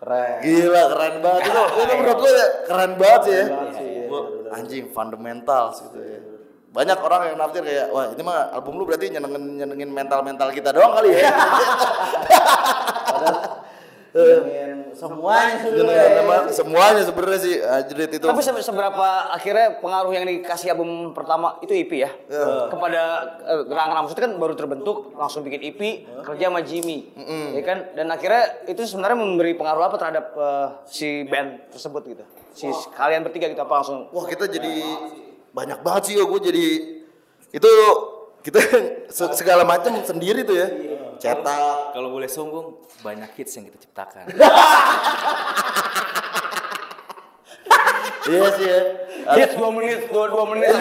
Keren. Gila keren banget itu. Itu menurut gue ya, keren banget sih ya. banget sih, iya, Gua, anjing fundamentals gitu ya. Banyak orang yang nafsir kayak wah ini mah album lu berarti nyenengin nyenengin mental-mental kita doang kali ya. *laughs* Ingin semuanya sebenarnya. semuanya sebenarnya sih anjrit itu. Tapi se- seberapa akhirnya pengaruh yang dikasih album pertama itu EP ya? Kepada uh, Gerangan maksudnya kan baru terbentuk langsung bikin EP kerja sama Jimmy, ya kan? Dan akhirnya itu sebenarnya memberi pengaruh apa terhadap uh, si band tersebut gitu? Si kalian bertiga gitu apa langsung? Wah kita jadi banyak banget sih ya gue jadi itu kita *laughs* se- segala macam sendiri tuh ya. Cetak. Kalau boleh sombong, banyak hits yang kita ciptakan. Iya sih ya. Hits dua menit, dua dua menit,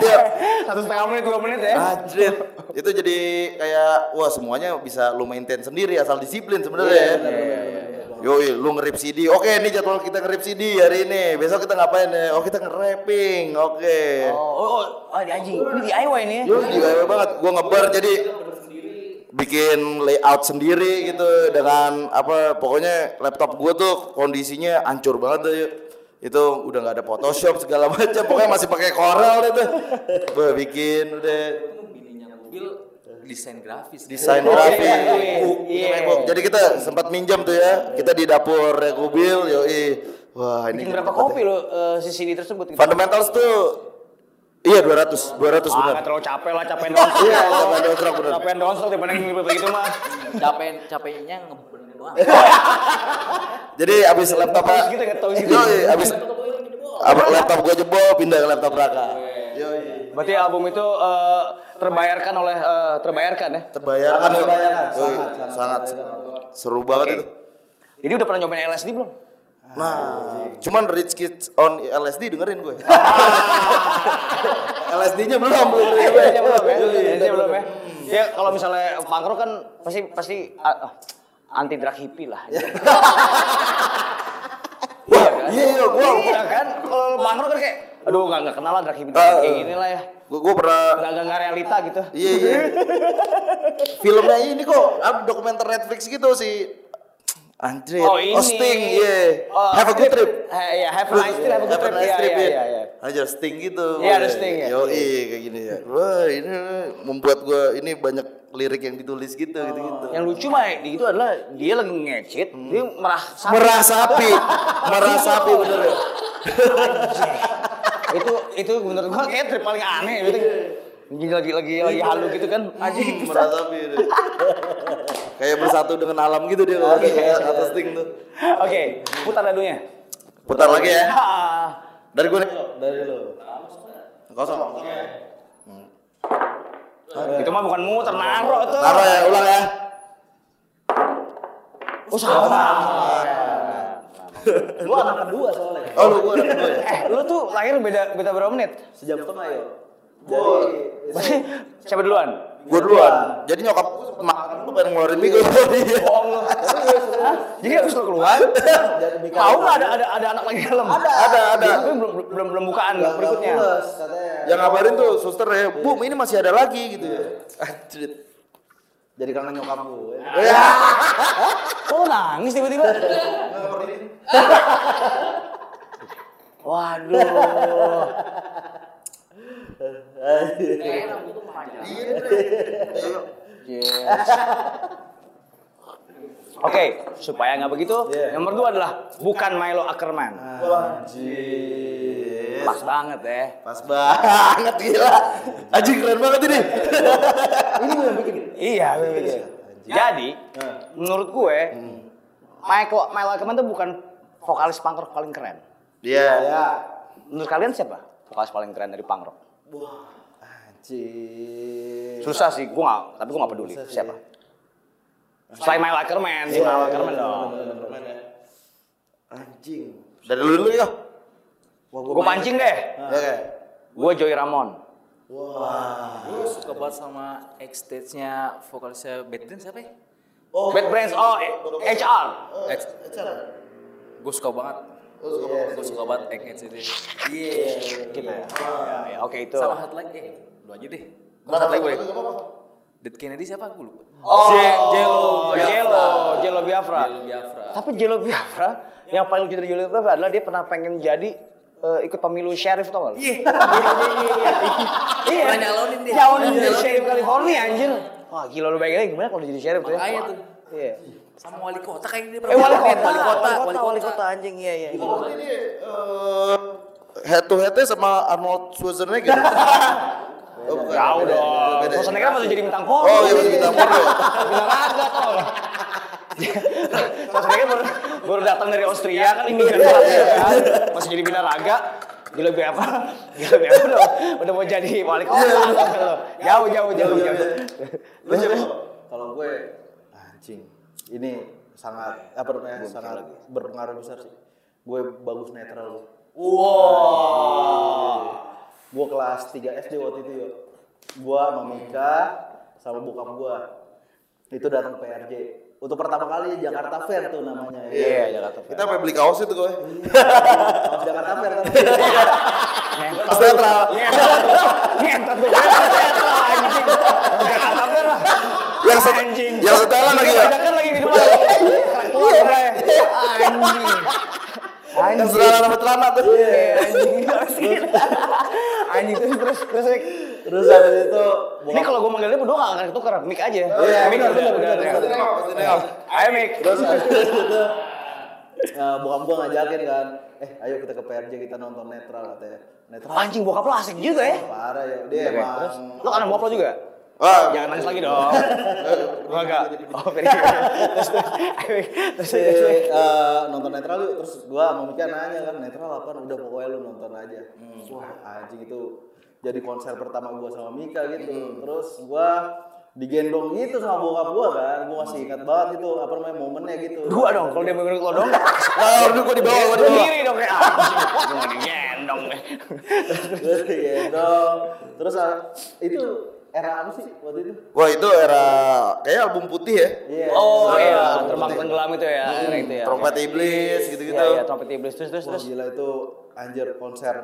Iya. satu setengah menit, dua menit ya? Anjir. Itu jadi kayak wah semuanya bisa lu maintain sendiri asal disiplin sebenarnya ya. Yoi, lu ngerip CD. Oke, ini jadwal kita ngerip CD hari ini. Besok kita ngapain ya? Oh, kita nge-rapping. Oke. Oh, oh, oh, oh, di anjing, ini DIY nih ya? Yo, gila banget. Gua ngebar jadi bikin layout sendiri gitu dengan apa pokoknya laptop gua tuh kondisinya hancur banget tuh itu udah nggak ada Photoshop segala *laughs* macam pokoknya masih pakai Corel deh tuh bikin udah desain grafis. desain Oh, grafis. iya, iya. Uh, Iya. Eko. Jadi kita sempat minjam tuh ya. Kita di dapur Rekubil, yoi. Wah, ini Bikin berapa kopi lo uh, si CD tersebut? Gitu? Fundamentals tuh iya 200, 200 Ah, benar. nggak terlalu capek lah, capek doang. Iya, capek doang, bener. Capek doang, dibanding begitu mah. Capek capeknya ngeburn doang. *laughs* Jadi abis laptop Taus gitu, nggak taus gitu. Abis abis laptop gua jebol pindah ke laptop Raka. Yoi. Berarti album itu eh, terbayarkan oleh eh, terbayarkan ya? Terbayarkan, yoi. terbayarkan, Yoi, sangat, seru banget itu. Jadi udah pernah nyobain LSD belum? Nah, cuman Rich Kids on LSD dengerin gue. *laughs* LSD-nya belum, belum. LSD belum ya? LSD belum ya? Ya kalau misalnya rock kan pasti pasti ah, anti drug hippie lah. Wah, iya iya gua Iya kan? Kalau rock kan kayak aduh nggak nggak kenal lah drug hippie Ah, kayak gini lah ya. gua, gua pernah Nggak nggak nggak realita gitu. Iya iya. Filmnya ini kok dokumenter Netflix gitu si Andre Oh ini. Sting, iya. Oh, have a good trip. Eh, Iya, have a nice trip, have a good trip. Iya, trip, iya, ya. iya, iya. Aja Sting gitu. Iya, ada Sting, ya. Yo, kayak gini ya. Wah, ini membuat gua ini banyak lirik yang ditulis gitu gitu gitu. Yang lucu mah itu adalah dia lagi ngecit, dia merasa Merasapi, merasapi *laughs* bener ya. Itu itu menurut gua kayak trip paling aneh gitu. Lagi lagi lagi lagi halu gitu kan. Anjing. Merasapi. dia. Kayak bersatu dengan alam gitu dia kalau kayak atas Sting tuh. Oke, putar dadunya. Putar lagi ya. Dari gua nih. Dari lu. Kosong. Itu mah bukan muter, naro tuh. Taruh ya, ulang ya. Oh, sama. *laughs* Lu anak kedua soalnya. Oh, lu *laughs* gua ada kedua ya. Eh, lu tuh lahir beda beda berapa menit? Sejam setengah ya. Berarti siapa duluan? Gua duluan. Jadi nyokap makan lu pengen ngeluarin mie gua. Bohong lu. Hah? Jadi habis lu keluar, *laughs* tahu nggak ada ada ada anak lagi dalam? Ada, Ada, ada. Tapi belum belum belum bukaan berikutnya. Yang ngabarin tuh suster ya, Bu, ini masih ada lagi gitu ya. Anjrit. Jadi karena nyokap gue. Oh nangis tiba-tiba. *laughs* Waduh. Yes. Oke, supaya nggak begitu, nomor dua adalah bukan Milo Ackerman. Anjir. Pas banget ya. Pas banget gila. Anjing keren banget ini. Ini gue yang bikin. Iya, gue bikin. Jadi, menurut gue, Michael Milo Ackerman itu bukan vokalis punk rock paling keren. Iya. Ya. Menurut kalian siapa vokalis paling keren dari punk rock? Anjir. Susah sih, gue gak, tapi gue gak peduli. Susah sih. Siapa? Selain Mile Ackerman, si Mile Ackerman dong. Anjing. Dari lu dulu ya. Gue pancing deh. Oke. Gue Joey Ramon. Wah. Gue suka banget sama X stage-nya vokalisnya Bad Brains siapa ya? Oh, Bad Brains, oh HR. X. Gue suka banget. Gue suka banget X X itu. Iya. Gitu ya. Ya, ya, oke itu. Sama Hot Like eh, lu aja deh. Satu lagi boleh. Dead Kennedy siapa? Gue lupa. Oh, Jello Jello, Jello Biafra. Jello Biafra. Tapi Jello Biafra, yang paling lucu dari Jello Biafra adalah dia pernah pengen jadi eh, ikut pemilu sheriff tau gak? lu? Iya, iya. Pernah nyalonin dia. Nyalonin jadi Nyalonin. sheriff California anjir. Wah gila lu bayangin aja gimana kalau jadi sheriff tuh ya. Makanya tuh. Iya. Sama wali kota kayak dia Eh wali kota, wali kota, wali kota, wali kota anjing iya iya. iya. Ini eh, head to headnya sama Arnold Schwarzenegger. *laughs* oh, bukan. Jauh dong. Schwarzenegger masih jadi bintang porno. Oh iya masih bintang porno. *laughs* Binaraga tau. Schwarzenegger baru, baru datang dari Austria kan imigran baru kan. Masih jadi binaraga. Gila gue apa? Gila gue apa udah, udah mau jadi wali kota. Jauh jauh jauh jauh. Lu? Kalau gue anjing. Ini sangat apa namanya? sangat berpengaruh besar sih. Gue bagus netral. Wow. Gue kelas 3 SD waktu itu yuk. Gue sama Mika sama bokap gue itu datang ke PRJ. Untuk pertama kali Jakarta Fair tuh namanya. Iya, Jakarta Fair. Kita sampai beli kaos itu gue. Kaos Jakarta Fair tapi. Pas netral. Ngentot anjing. Jakarta Fair lah. Yang set, Anjing. yang setelan lagi ya. Kan lagi di depan. Gue. Anjing. Yang setelan sama celana tuh. Iya, anjing. Anjing terus terus terus. Terus habis itu Ini kalau gue manggilnya berdua gak akan ketukar, mic aja. Iya, mic benar, udah, udah. Ayo mic. Terus habis itu eh, bokap gua ngajakin kan, eh ayo kita ke PRJ kita nonton netral katanya. Netral Anjing bokap lo asik juga ya. parah ya, dia Oke, emang Terus, lo kan bokap lo juga? Wah, Jangan nangis lagi dong. *laughs* Gua enggak. Oh, very good. Terus eh, nonton netral yuk terus gua sama Mika nanya kan netral apa udah pokoknya lu nonton aja wah anjing itu jadi konser pertama gua sama Mika gitu terus gua digendong gitu sama bokap gua kan gua masih ingat banget itu apa namanya momennya gitu Dua dong, kalau dia menurut lo dong. *laughs* Nah, udah gue di bawah, gue di bawah. Sendiri dong kayak anjing. Gua mau digendong *laughs* digendong terus ah, itu era apa sih waktu itu? Wah itu era kayak album putih ya. iya. Oh Iya, iya, terbang tenggelam itu ya, era itu ya. Trompet iblis gitu-gitu. Iya, iya, trompet iblis. Terus terus Wah terus. gila itu anjir konser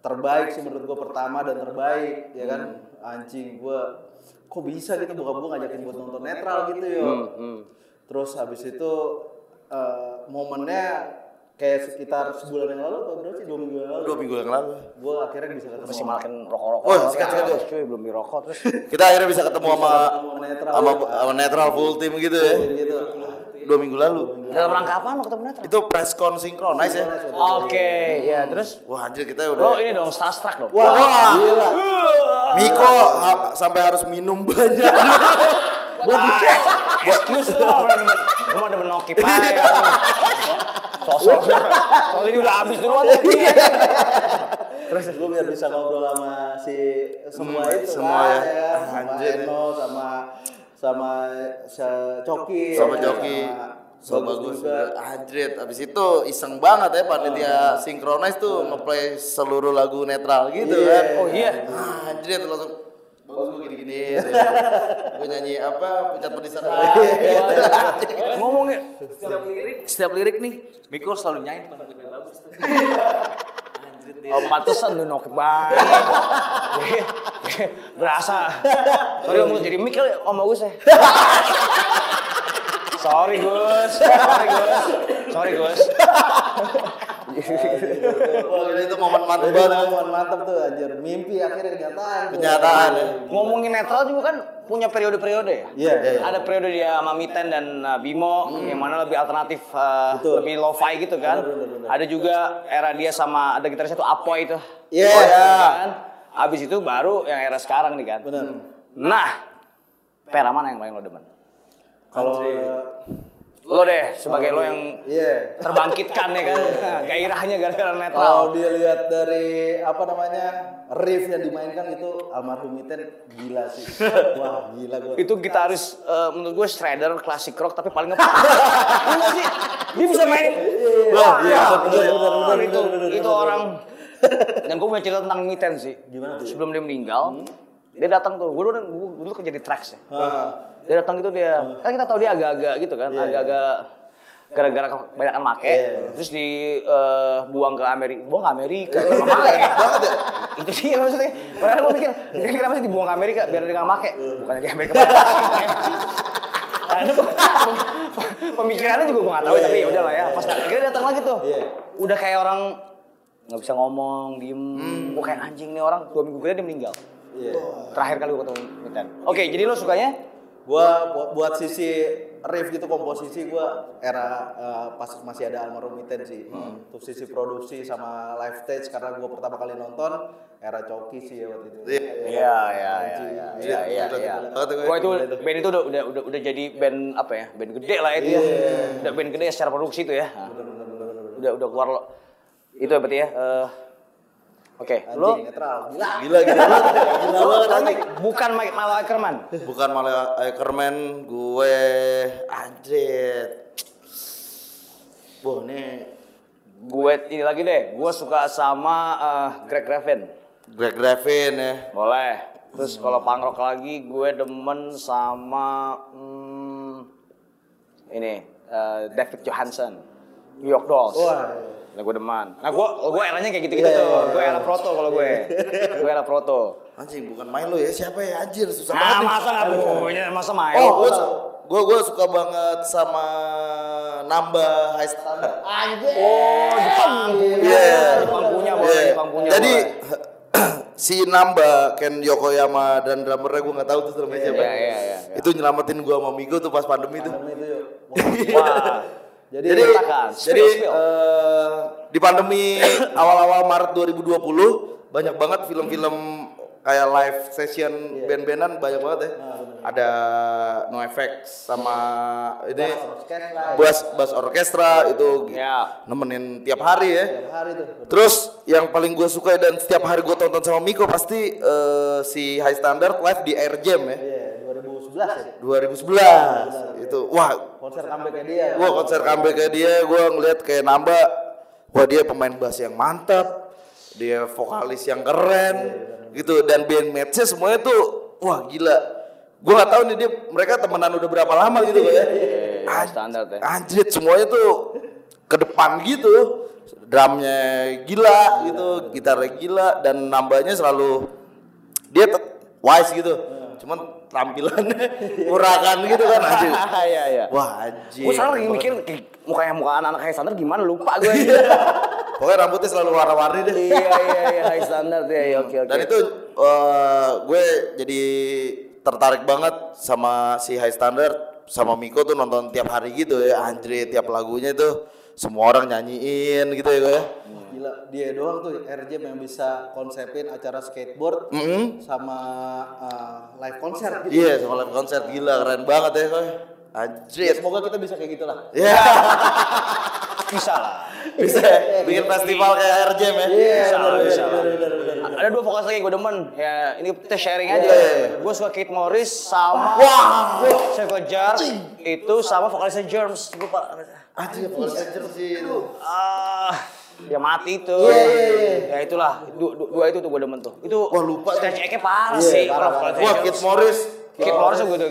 terbaik sih menurut gua pertama dan terbaik ya kan? Anjing gua kok bisa gitu? Bokap gua ngajakin buat nonton netral gitu yo. Terus habis itu eh, momennya kayak sekitar sebulan yang lalu atau berapa sih dua minggu yang lalu Dua minggu yang lalu. gua akhirnya bisa ketemu Masih makan rokok-rokok. Wah, sikat, sikat, Terus, cuy, belum dirokok terus. Kita akhirnya bisa ketemu sama sama netral sama, netral full team gitu ya. gitu Dua minggu lalu. Dalam rangka apa lo ketemu Netra? Itu press con synchronize ya. Oke, ya terus Wah anjir kita lo udah. ini dong starstruck dong. wah gila Miko ha- sampai harus minum banyak. Excuse lo, gue mau demen nokip aja. *laughs* Sosok, soalnya ini udah habis duluan. terus gue biar bisa ngobrol sama si semua Hmm, itu semua ya. kan? sama Anjir. Eno sama sama Coki sama ya, Joki. So bagus juga. Anjir, abis itu iseng banget ya panitia synchronize tuh ngeplay seluruh lagu netral gitu Iya. kan. Oh iya. Ah, Anjir langsung bagus gue gini-gini. *laughs* gue nyanyi apa? Pucat pedisan. *laughs* Ngomongin Setiap lirik, setiap lirik nih, Miko selalu nyanyi bagus. *laughs* Dia. Oh, pantesan lu nokip banget. Berasa. Sorry om jadi mic kali om bagus ya. Sorry Gus. Sorry Gus. Sorry Gus. Wah, gila, itu momen mantap Jadi banget. momen mantap tuh anjir mimpi akhirnya kenyataan. Kenyataan ya. Ngomongin netral juga kan punya periode-periode ya. Iya, iya, iya. Ada periode dia sama Miten dan uh, Bimo yang mana lebih alternatif uh, Betul. lebih lo-fi gitu kan. Benar, benar, benar. Ada juga era dia sama ada gitarisnya tuh Apoy itu. Iya. Oh, ya. kan. Abis itu baru yang era sekarang nih kan. benar Nah, pera mana yang paling lo demen? kalau Lo deh sebagai lo yang iya terbangkitkan ya kan gairahnya gara-gara kalau netral. dia lihat dari apa namanya riff yang dimainkan itu almarhum Miten gila sih wah gila gua Itu gitaris eh, menurut gue shredder klasik rock tapi paling ngepas. Iya nggak sih? Dia bisa main. Wah, iya, Wah, bener, itu itu orang Dan gue punya cerita tentang Miten sih. Gimana tuh? Sebelum dia meninggal, dia datang tuh. Gue dulu, gue dulu kerja di tracks ya. Dia datang gitu dia, kan kita tahu dia agak-agak gitu kan, agak-agak gara-gara kebanyakan make, terus dibuang ke Amerika, buang ke Amerika, sama make banget ya. Itu dia maksudnya. Padahal gue mikir, dia kenapa sih dibuang ke Amerika biar dia nggak make, bukannya di Amerika. Nah, pemikirannya juga gue gak tahu tapi ya udah lah ya. Pas akhirnya datang lagi tuh, udah kayak orang nggak bisa ngomong, diem. Gue kayak anjing nih orang dua minggu kemudian dia meninggal. Iya. Terakhir kali gue ketemu. Oke, jadi lo sukanya Gua bu- buat sisi riff gitu komposisi gua era eh, pas masih ada almarhum Miten sih. Untuk sisi produksi sama live stage karena gua pertama kali nonton era Coki sih ya waktu itu. Iya. Iya, iya, iya, iya, iya, iya, iya. Wah itu band itu udah, udah, udah, udah jadi band apa ya? Band gede lah itu ya. Udah band gede secara produksi itu ya. Nah. Udah, udah keluar lo. Itu ya berarti ya. eh, Oke, lo Anjing netral. Gila. Gila gila. Gila banget anjing. bukan Mike Malo Ackerman. Bukan malah Ackerman, gue anjir. Wah, nih Gue ini lagi deh. Gue suka sama eh, Greg Graffin. Greg Graffin ya. Boleh. Terus kalau punk rock lagi, gue demen sama hmm, ini eh, David Johansen, New York Dolls. Wah. Nah, gue demen. Nah, gue gue eranya kayak gitu-gitu tuh. Gue era proto kalau gue. gue era proto. Anjing bukan Milo ya, siapa ya anjir susah Nah, banget masa nggak punya masa main? Oh, gue gue gue suka banget sama nambah high standard. Oh, Jepang punya. Iya. Jepang punya, boleh. Iya. Jepang punya. Jadi *clears throat* si Namba Ken Yokoyama dan drummernya gue nggak tahu tuh namanya siapa. Iya, iya, iya. Itu nyelamatin gue sama Migo tuh pas pandemi tuh. Pandemi itu yuk. *laughs* Wah. Jadi, Jadi, Katakan, jadi spill, spill. eh, di pandemi awal-awal Maret 2020 banyak banget film-film kayak live session band-bandan banyak banget ya. Ada No Effects sama ini bass bass orkestra itu Ya. nemenin tiap hari ya. tiap hari tuh. Terus yang paling gue suka dan setiap hari gue tonton sama Miko pasti eh, si High Standard live di Air Jam ya. Iya, 2011 ya. 2011 itu. wah. Konser comeback dia. gua konser comeback dia gua ngeliat kayak nambah wah dia pemain bass yang mantap dia vokalis yang keren gitu. Dan band matchnya semuanya tuh wah gila. Gua nggak tahu nih dia mereka temenan udah berapa lama gitu ya? Iya, standar ya. anjir semuanya tuh ke depan gitu. Drumnya gila gitu. gitarnya gila dan nambahnya selalu dia wise gitu cuman tampilannya urakan gitu kan anjir *laughs* Iya, iya. wah anjir Gue sekarang lagi mikir kayak mukanya muka anak-anak high standard gimana lupa gue. pokoknya rambutnya selalu warna-warni deh iya iya iya high standard ya iya, oke oke. dan itu eh, gue jadi tertarik banget sama si High Standard sama Miko tuh nonton tiap hari gitu ya anjir tiap lagunya tuh semua orang nyanyiin gitu ya gue ya Gila, dia doang tuh RJ yang bisa konsepin acara skateboard Mm-mm. sama uh, live konser gitu. iya sama live konser gila keren banget ya gue Ya, anjir semoga kita bisa kayak gitulah. ya *laughs* bisa lah. bisa bikin festival kayak Air Jam ya Bisa lah, bisa lah. Ada dua vokalis lagi gue demen. Ya ini kita sharing aja. Gue suka Kate Morris sama Circle Jerk itu sama vokalisnya Germs. Lupa. Anjir vokalis Air sih itu Ah, ya mati itu. Ya itulah dua, itu tuh gue demen tuh. Itu Wah, lupa tuh. stage act-nya parah sih vokalisnya wah. Kid Morris Kid Morris gue tuh.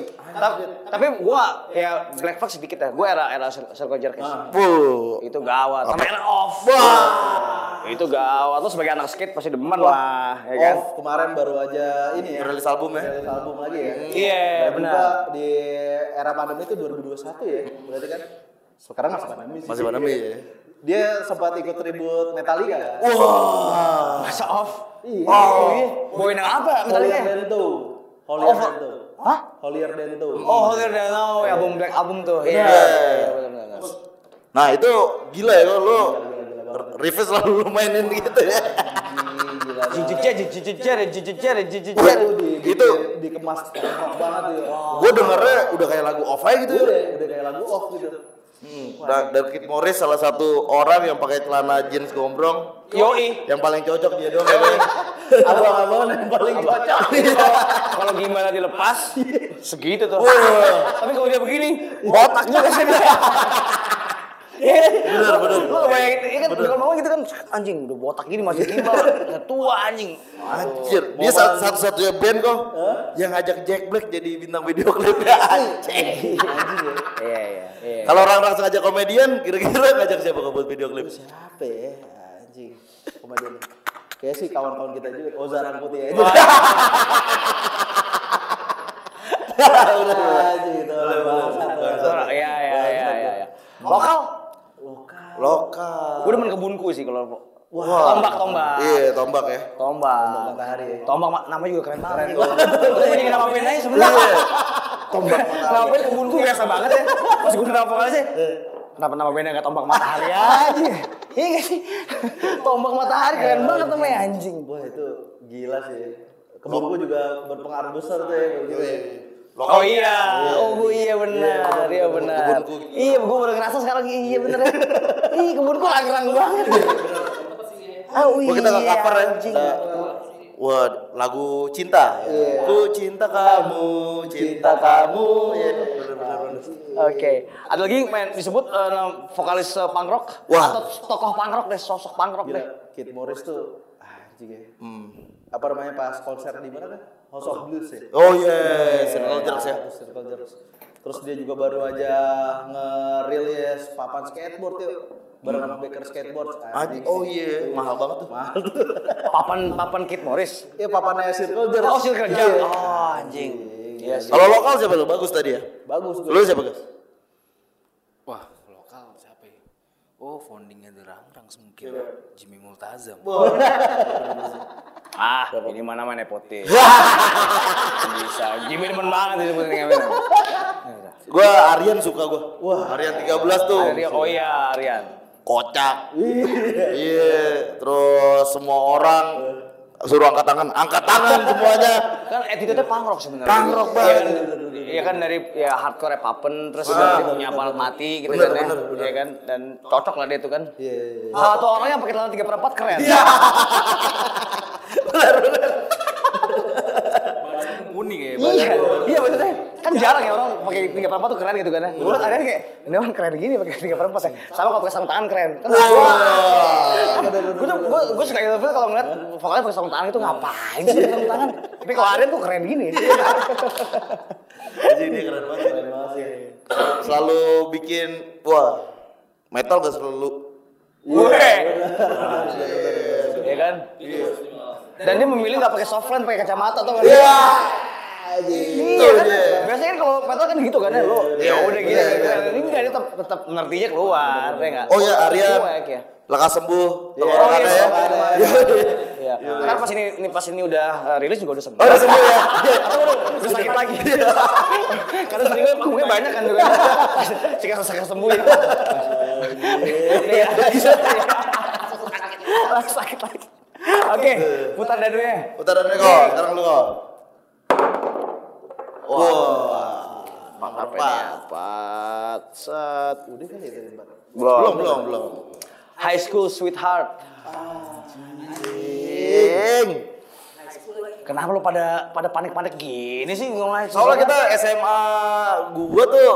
Tapi, gue ya Black Flag sedikit ya. Gue era era Circle Jerk ya. Wuh. Itu gawat. Sama era off. Wah. Itu gawat. Tuh sebagai anak skate pasti demen lah, ya kan? Off kemarin baru aja ini ya. rilis album ya Rilis album lagi ya. Iya, benar. di era pandemi itu 2021 ya. Berarti kan sekarang masih pandemi sih. masih pandemi ya Dia sempat ikut tribut Metallica. wah Masa off? Iya. Oh, iya. Bawain yang apa? Holier Metallica? than Thou. Holier than Thou. Hah? Holier than Thou. Oh, Holier Than Thou, ya album Black Album tuh. Iya. Iya. Nah itu gila ya lo Rivers selalu lu mainin gitu ya. Itu di, di, Itu. dikemas banget tuh. Gue dengernya udah kayak lagu off aja gitu ya. Udah, udah kayak lagu off gitu. Dan Kid Morris salah satu orang yang pakai celana jeans gombrong Yoi. yang paling cocok dia doang kayaknya. *laughs* Abang-abang yang paling cocok. Kalau gimana dilepas, segitu tuh. Tapi kalau dia begini, botak juga *laughs* sih dia. bener bener lu bayangin ini kan kalau mau gitu kan anjing udah botak gini masih timbal tua anjing Anjir, dia satu- satu-satunya band kok yang ngajak Jack Black jadi bintang video klipnya anjing. iya iya iya Kalau orang langsung ngajak komedian, kira-kira ngajak siapa buat video klip? Siapa ya? Anjing. Komedian. Kayak sih kawan-kawan kita juga. Ozaran putih aja. Udah iya iya iya iya iya lokal Lokal. Gue demen kebunku sih kalau Wah. tombak tombak. Iya, tombak ya. tombak. Matahari. Ya. tombak ma- namanya juga keren banget. Gue jadi nama band aja sebenarnya. Tombak nama band kebunku biasa banget ya. Pas gue nama vokal sih? Kenapa nama bandnya nggak tombak matahari aja? Iya gak sih? Tombak matahari keren banget namanya anjing Wah itu gila sih. Kebunku juga berpengaruh besar tuh ya. Gitu ya. Oh iya, oh gue iya benar, iya benar. kebunku. Iya, gue baru ngerasa sekarang iya benar. Ih, kebunku lagi-lagi banget. Oh Wah, kita nggak iya, cover ya. anjing. Eh, Wah, lagu cinta. Iya. Ku cinta kamu, cinta kamu. Ya, bener-bener. Oke, ada lagi main disebut eh, nama vokalis eh, punk rock Wah. atau tokoh punk rock deh, sosok punk rock Gila, deh. Kid Morris tuh anjing ya. Apa namanya pas konser di mana kan? House of Blues ya. Oh iya, Circle Jerks ya. Terus Circle Jerks. Terus dia juga baru aja ngerilis papan skateboard yuk. Bareng sama Baker Skateboard. Anjing, oh iya, mahal banget tuh. Mahal. *laughs* Papan papan Kid Morris. Iya papannya Circle Jerks. Oh, Circle Jerks. Iya. Oh, anjing. Iya sih. Kalau lokal siapa lu? Bagus tadi ya. Bagus gue. Lu siapa, guys? Wah, lokal siapa ya? Oh, foundingnya The Rangrang mungkin. Jimmy Multazam. *laughs* Ah, ini mana mana nepotis. *laughs* Bisa. Jimmy demen banget disebutin ngamen. Gua Aryan suka gua. Wah, Aryan 13 tuh. Aryan, oh iya, Aryan. Kocak. Iya, terus semua orang suruh angkat tangan, angkat tangan semuanya. kan attitude-nya punk rock sebenarnya. Punk rock Iya kan, banget. Iya kan dari ya hardcore papen terus juga dia punya apalat mati gitu Bener, kan ya. bener, bener. Iya kan dan cocok lah dia itu kan. Iya, iya, iya. Satu orang yang pakai celana tiga perempat keren. *laughs* Kuning ya, Iya, iya maksudnya kan jarang ya orang pakai tiga perempat tuh keren gitu kan ya. Gue ada kayak ini orang keren gini pakai tiga perempat ya. Sama kalau pakai sarung tangan keren. Kan gue tuh gue gue suka gitu kalau ngeliat vokalnya pakai sarung tangan itu ngapain sih sarung tangan. Tapi kalau Aryan tuh keren gini. Jadi dia keren banget. Selalu bikin wah metal gak selalu. Gue. Iya kan? Dan dia memilih nggak pakai softline, pakai kacamata tuh kan? Iya. Iya kan? Biasanya kan kalau metal kan gitu kan ya lo. Ya udah gitu. Ini enggak dia tetap ngertinya keluar, ya enggak? Oh ya Aryan. Cuek ya. Lekas sembuh. Oh, Tenggorokannya iya, ya. Iya. Kan pas ini, ini pas ini udah uh, rilis juga udah sembuh. Oh, udah sembuh ya. Atau udah, udah sakit lagi. Karena sering punggungnya banyak kan juga. Jika sakit sembuh ya. Iya. Sakit lagi. Oke, putar dadunya. Utara dari kok, sekarang lu kok. Wah. Mantap Apa ini? Empat, set. Udah kan ya tadi Mbak? Belum, belum, belum. High School Sweetheart. Ing. Kenapa lu pada pada panik-panik gini sih ngomongnya? Soalnya kita SMA gua tuh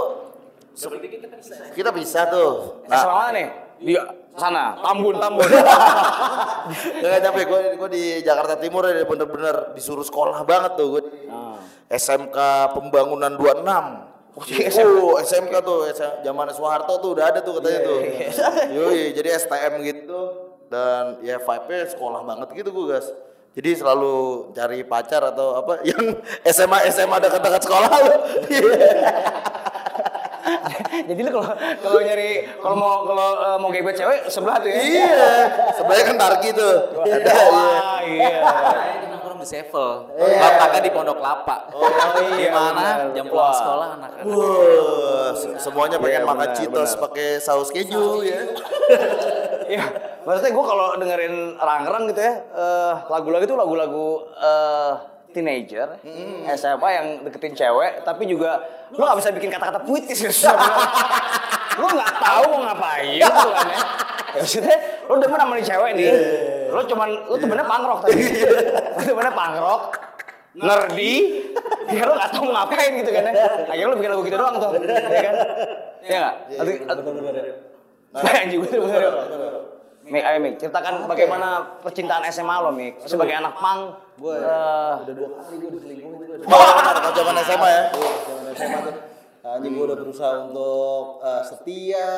kita bisa tuh. Nah, mana nih? Di sana, Tambun, Tambun. *laughs* Gak nyampe gue gue di Jakarta Timur ya bener-bener disuruh sekolah banget tuh gue. SMK Pembangunan 26. Oh, SMK tuh S- zaman Soeharto tuh udah ada tuh katanya tuh. *laughs* Yoi, jadi STM gitu dan ya vibe-nya sekolah banget gitu gue guys. Jadi selalu cari pacar atau apa *laughs* yang SMA SMA dekat-dekat sekolah lu. *laughs* Jadi lu kalau kalau nyari kalau mau kalau eh, mau gebet cewek sebelah tuh ya. iya, sebenarnya kan Targi tuh. Ada iya. Wah, iya. Saya itu nongkrong di Sevel. Letaknya di Pondok Kelapa. Oh, iya, Gimana benar. jam pulang Wah. sekolah anak-anak. Wah, se- semuanya pengen Iya, makan Cheetos pakai saus keju ya. *laughs* Iya. Maksudnya gue kalau dengerin rang-rang gitu ya, eh, lagu-lagu itu lagu-lagu teenager, SMA yang deketin cewek, tapi juga lu gak bisa bikin kata-kata puitis ya. *laughs* lu nggak tahu mau ngapain gitu kan ya. Ya maksudnya lu demen sama nih cewek nih. Lu cuman lu temennya punk rock tadi. lu temennya punk rock. Nerdy, ya lu gak tau mau ngapain gitu kan ya. Akhirnya lu bikin lagu gitu doang tuh, ya kan? Iya nggak? Atau- *laughs* atau- Anjing gue bener. Mik, ayo Mik, ceritakan bagaimana percintaan SMA lo Mik sebagai anak pang. Gue eh, udah dua kali gue diselingkuhin gue. Kalau zaman SMA ya. Zaman SMA tuh. Anjing gue udah berusaha untuk eh, setia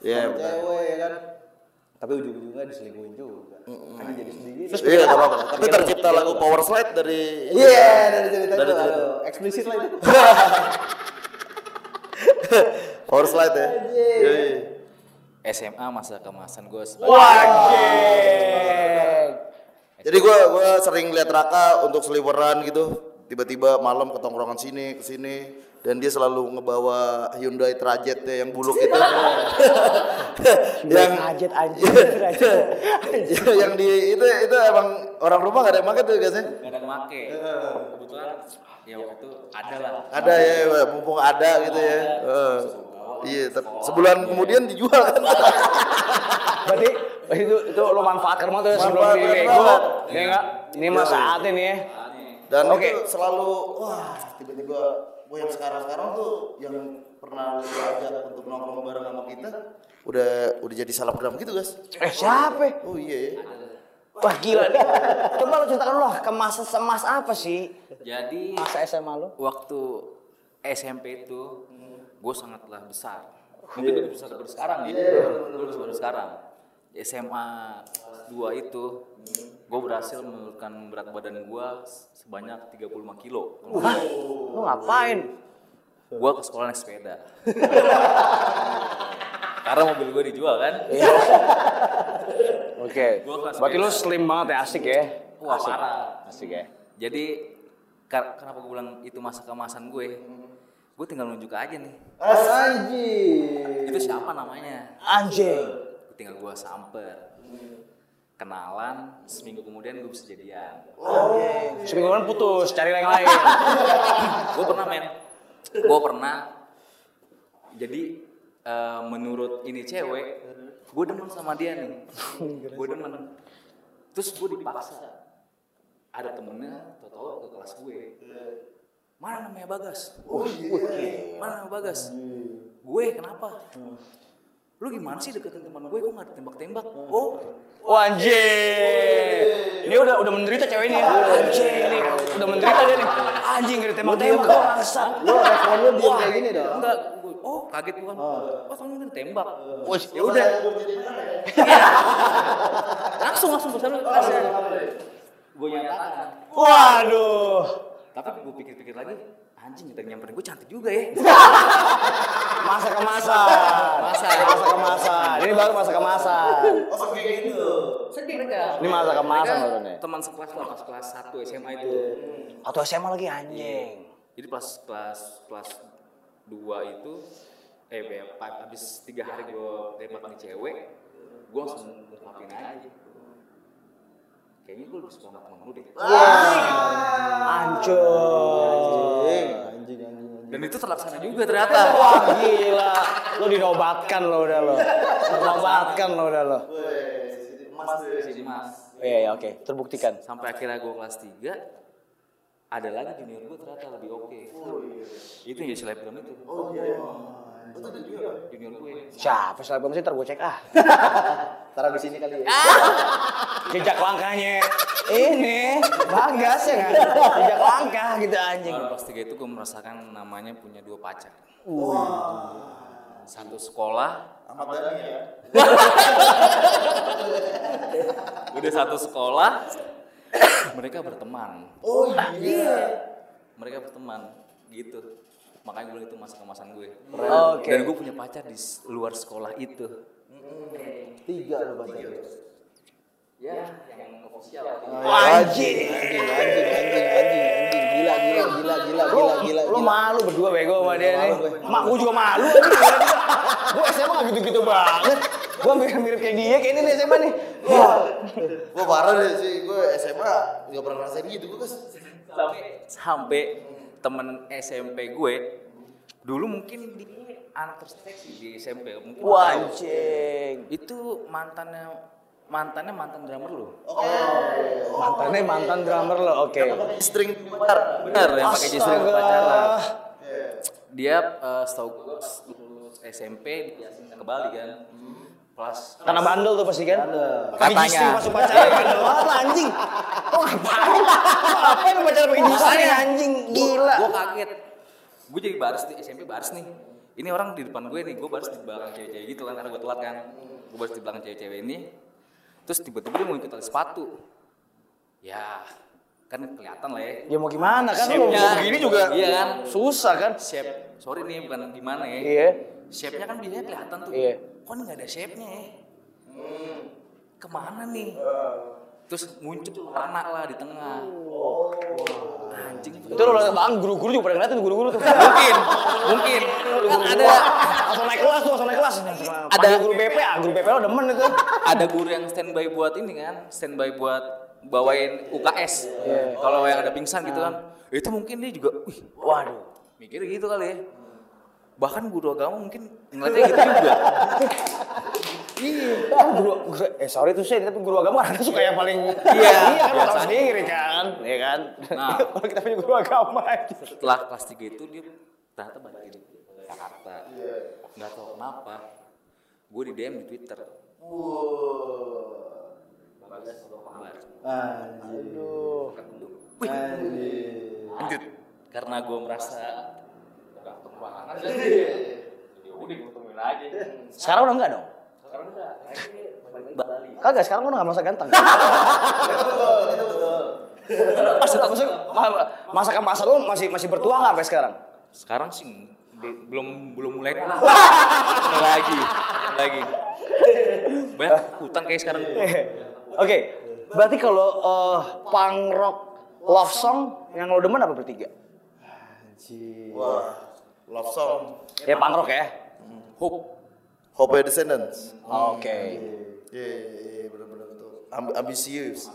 Iya, sama cewek ya kan. Tapi ujung-ujungnya diselingkuhin juga. Karena jadi sendiri. Iya, nggak apa-apa. Tapi tercipta lagu Power Slide dari Iya, dari cerita Dari itu. cerita. Eksplisit lah itu. *laughs* Power Slide ya. Iya, iya. SMA masa kemasan gue sebagai Wajeng. Jadi gua gua sering lihat Raka untuk seliweran gitu. Tiba-tiba malam ke tongkrongan sini ke sini dan dia selalu ngebawa Hyundai Trajet ya, yang buluk itu. *laughs* yang Ajet anjing. Ajet. *laughs* yang di itu itu emang orang rumah gak ada yang pakai tuh guys ya? gak ada yang make. Kebetulan ya waktu itu ada lah. Ada ya, ya, mumpung ada gitu ya. Iya, sebulan kemudian dijual kan. Berarti itu itu lo manfaatkan banget tuh sebelum Manfaatkan di. Lego. Ya enggak? Ini mah saatnya nih ya. Dan Oke. itu selalu wah tiba-tiba gue yang sekarang-sekarang tuh yang pernah diajak untuk nongkrong bareng sama kita udah udah jadi selebgram gitu guys. Eh siapa? Oh iya ya. Wah gila nih. Coba lo ceritakan lo ke masa semas apa sih? Jadi Masa SMA lo? waktu SMP itu gue sangatlah besar. Mungkin lebih besar daripada sekarang ya. Gue lebih besar daripada sekarang. SMA 2 itu gue berhasil menurunkan berat badan gue sebanyak 35 kilo. Hah? Lo ngapain? Gue ke sekolah naik sepeda. Karena mobil gue dijual kan. Oke. Gua kelas Berarti sepeda. slim banget ya, asik ya? Wah asik. parah. Asik ya. Jadi kar- kenapa gue bilang itu masa kemasan gue? Gue tinggal nunjuk aja nih. Anjing. Itu siapa namanya? Anjing. Tinggal gue samper. Kenalan, seminggu kemudian gue bisa jadian. Seminggu kan putus, cari yang lain. *laughs* gue pernah men. Gue pernah. Jadi eh, menurut ini cewek, gue demen sama dia nih. *laughs* Gue demen. Terus gue dipaksa. Ada temennya, tau-tau ke kelas gue. Mana namanya Bagas? Mana namanya Bagas? Gue kenapa? Lu gimana sih deketin teman gue? Kok gak ditembak-tembak? Oh, Oh anjing. Ini udah udah menderita cewek ini. Anjing ini udah menderita dia nih. Anjing gak ditembak-tembak kok bangsat. Lo respon lo diam kayak gini dong. enggak. Gue, oh, kaget gue kan. Oh, temen ditembak. Wih, Ya udah. langsung langsung ke sana kelas ya. Gue nyatakan. Waduh. Tapi gue pikir-pikir lagi, anjing kita nyamperin gue cantik juga ya. *laughs* Masa kemasan. Masa masa kemasan. Ini baru masa kemasan. Sedih mereka. Ini masa kemasan nih. Teman sekelas lah pas kelas 1 SMA itu. Atau SMA lagi anjing. Jadi pas kelas kelas 2 itu eh pa- habis tiga hari gue tembak nih cewek, gue langsung ngungkapin aja. Kayaknya gue lebih suka sama temen lu deh. Anjing anjing. Dan itu terlaksana juga ternyata. Wah gila. Lo dinobatkan lo udah lo. Dinobatkan lo udah lo. Sini mas. Iya iya oke. Terbuktikan. Sampai akhirnya gue kelas 3 ada lagi junior gue ternyata lebih oke. Itu yang jadi selebgram itu. Oh iya. Junior gue. Siapa selebgram sih ntar gue cek ah. *laughs* Taruh di sini kali ya. Jejak langkahnya ini bagas ya kan. Jejak langkah gitu anjing. Baru kelas 3 itu gue merasakan namanya punya dua pacar. Satu sekolah, Ahmad Dhani ya. *laughs* udah satu sekolah, mereka berteman. Oh iya. Mereka berteman, gitu. Makanya gue bilang itu masa kemasan gue. Oke. Dan gue punya pacar di luar sekolah itu. Tiga lo baca. Ya, yang official. Anjing. Anjing anjing anjing anjing anjing. Gila gila gila gila Lu, gila gila. lu gila. malu berdua bego sama dia nih. Mak gue juga malu. gue SMA gak gitu-gitu banget. Gue mirip-mirip kayak dia, kayak ini nih SMA nih. Wah. Gue parah deh sih, gue SMA gak pernah ngerasain gitu gue sampai sampai temen SMP gue dulu mungkin di anak terseksi di SMP mungkin itu mantannya mantannya mantan drummer lo Mantannya mantan drummer lo, oke. String gitar. benar yang pakai string pacaran. Dia eh, setahu gue SMP dia ke Bali kan Plus Karena bandel tuh pasti kan? Pakai Katanya. Masuk pacaran bandel banget lah, anjing. Kok ngapain? Kok ngapain lu pacaran pakai G-string anjing? Gila. Gue kaget. Gue jadi baris di SMP baris nih. Ini orang di depan gue nih, gue baris di belakang cewek-cewek gitu kan karena gue telat kan. Gue baris di belakang cewek-cewek ini. Terus tiba-tiba dia mau ikut tali sepatu. Ya, kan kelihatan lah ya. Ya mau gimana kan lu Shape-nya. begini juga Iya kan? susah kan? Shape, sorry nih bukan gimana ya. Iya. Shape-nya kan biasanya kelihatan tuh. Iya. Kok nggak ada shape-nya ya? Ke mana nih? Terus muncul anak lah di tengah. Anjing. Itu lo liat bang, guru-guru juga pada ngeliatin guru-guru tuh. Mungkin, mungkin. Kan ada Langsung naik kelas tuh, langsung naik kelas. Ada- Ada guru BP, ah guru BP lo demen itu. ada guru yang standby buat ini kan, standby buat bawain UKS. Kalau yang ada pingsan gitu kan, itu mungkin dia juga, wih, Waduh. mikir gitu kali ya. Bahkan guru agama mungkin ngeliatnya gitu juga. Iya, kan guru, guru, eh sorry tuh saya, tapi guru agama kan suka yang paling Iya, iya kan sendiri kan, iya kan. Nah. *laughs* Kalau kita punya guru agama, Setelah kelas 3 itu dia ternyata balik ke Jakarta. Nggak tahu kenapa. Gue di DM di Twitter. Aduh. Wih, Anjir. lanjut. Karena gue merasa banget. Ya udah aja. sekarang udah enggak dong? Sekarang udah, Bali. Kagak, sekarang udah gak masa ganteng. Maksud maksud ma- masa ke masa lu masih masih bertuah nggak sampai sekarang? Sekarang sih bel- belum belum mulai lagi, lagi. Banyak utang kayak sekarang. Oke, berarti kalau eh, punk rock love song yang lo demen apa bertiga? Anjir. Wah, love song. Ya punk rock ya. Hope. Hope Descendants. Oke. Iya, iya, iya, bener-bener itu. Amb ambisius.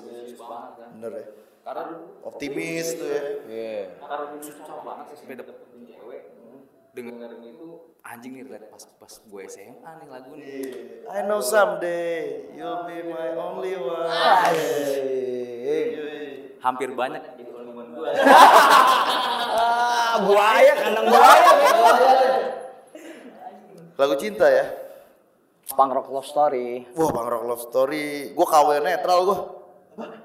Bener ya. Karena Optimis tuh ya. Iya. karena dulu susah banget sih sampai dapet cewek. Dengerin itu anjing nih relate pas pas gue SMA nih lagu nih. I know someday you'll be my only one. Hampir banyak jadi omongan gue. Ah, buaya, kandang buaya. Lagu cinta ya. Punk rock love story. Wah, Bang Rock Love Story. Gua kawin netral gua.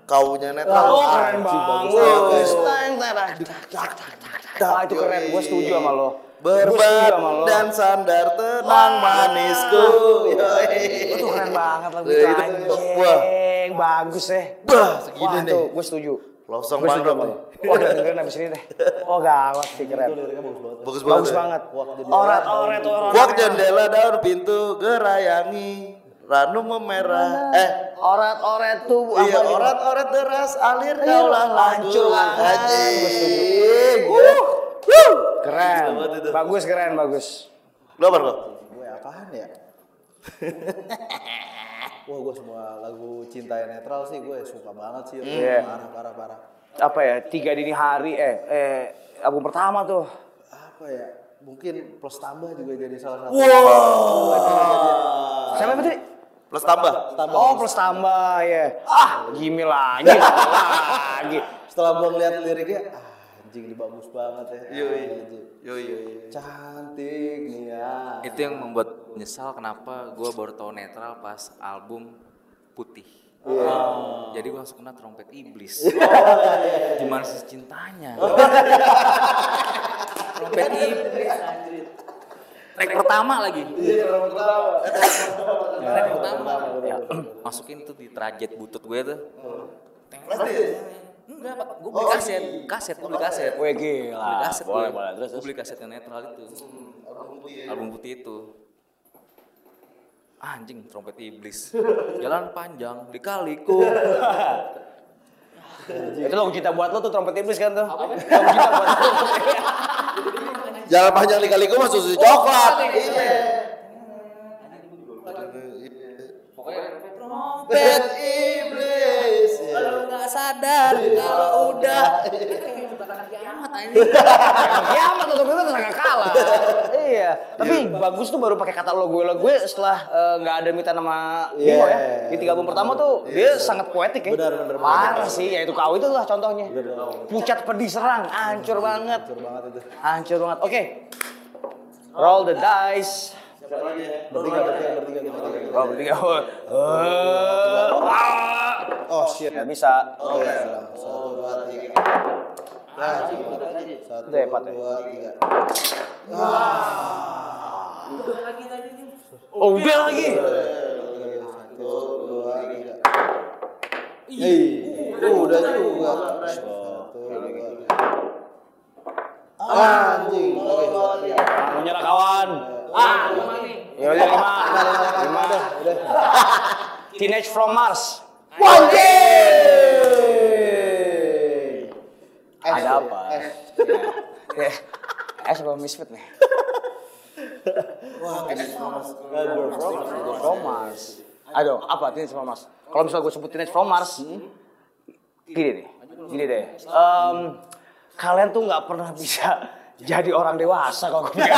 Kaunya netral. Oh, keren banget. Bagus. Tang, tang, tang. Ah, itu keren. Gue setuju sama lo. Gua Berbat dan sandar tenang manisku. Itu keren banget lagu Ya, itu wah. Bagus ya. Bah, segini Wah, nih. gue setuju. Love song Gua Bang setuju Rock sama nih. lo. Wah, udah dengerin abis ini deh. Oh, gawat sih keren. Bagus banget. Bagus banget. Oret, oret, oret. Kuak jendela daun pintu gerayangi. Ranu memerah. Eh, Oret, oret tuh. iya apa gitu? orat-orat deras alir Iya, kaulah lagu. banget. Anjing. Wuh. Wuh. Keren. banget. Bagus, keren, bagus. Lu apa kok? Gue apaan ya? *laughs* Wah gue semua lagu cinta yang netral sih gue suka banget sih. Iya. Parah parah parah. Apa ya? Tiga dini hari. Eh, eh, album pertama tuh. Apa ya? Mungkin plus tambah juga jadi salah satu. Siapa tadi? Plus tambah. Oh, plus tambah ya. Ah, Jimmy lagi, lagi. Setelah gue ngeliat liriknya, ah, anjing ini bagus banget ya. Yoi. Anjing. Yoi yoi. Cantik nih ya. Itu yang membuat nyesal kenapa gue baru tahu netral pas album Putih. Jadi gue langsung kena trompet iblis. *laughs* Gimana sih cintanya? *laughs* trompet iblis anjir. Track pertama lagi. Track pertama. Ya, *clears throat* masukin tuh di trajet butut gue tuh. Enggak, Pak. Gue beli kaset. Kaset, gue beli kaset. Beli gila. kaset Boleh, gue. boleh. Terus, Gue beli kaset yang netral itu. Album putih itu. Anjing, trompet iblis. Jalan panjang di kaliku. *laughs* Itu lagu cinta buat lo tuh trompet iblis kan tuh. Buat lo. Jalan panjang di kaliku mah susu coklat. Iya. Pokoknya Bet iblis. kalau nggak sadar kalau udah ini. Kiamat tuh itu sangat kalah. iya. Tapi bagus tuh baru pakai kata lo gue lo gue setelah eh, nggak ada minta nama Bimo ya. Di tiga album pertama tuh dia sangat poetik ya. Benar, benar, benar. Parah sih. Ya itu kau itu lah contohnya. Pucat pedih serang, hancur banget. Hancur banget itu. Hancur banget. Oke. Roll the dice. Bertiga, bertiga, bertiga, bertiga. Oh, bertiga. Oh, ah. Oh shit. Nggak bisa. Oke, satu, dua, tiga. Nah, satu, Udah ya? dua, tiga. Oh, udah lagi. Satu, dua, tiga. Ih, udah juga. Satu, dua, tiga. Anjing, oke. Mau nyerah kawan. Ah, ya udah lima. Lima deh, udah. Teenage from Mars. Ada apa? Ya. Eh, sama Misfit nih. From Mars. Aduh, apa Teenage from Mars? Kalau misalnya gue sebut Teenage from Mars, gini deh, gini deh. Em, kalian tuh nggak pernah bisa *laughs* jadi orang dewasa kalau gue pikir.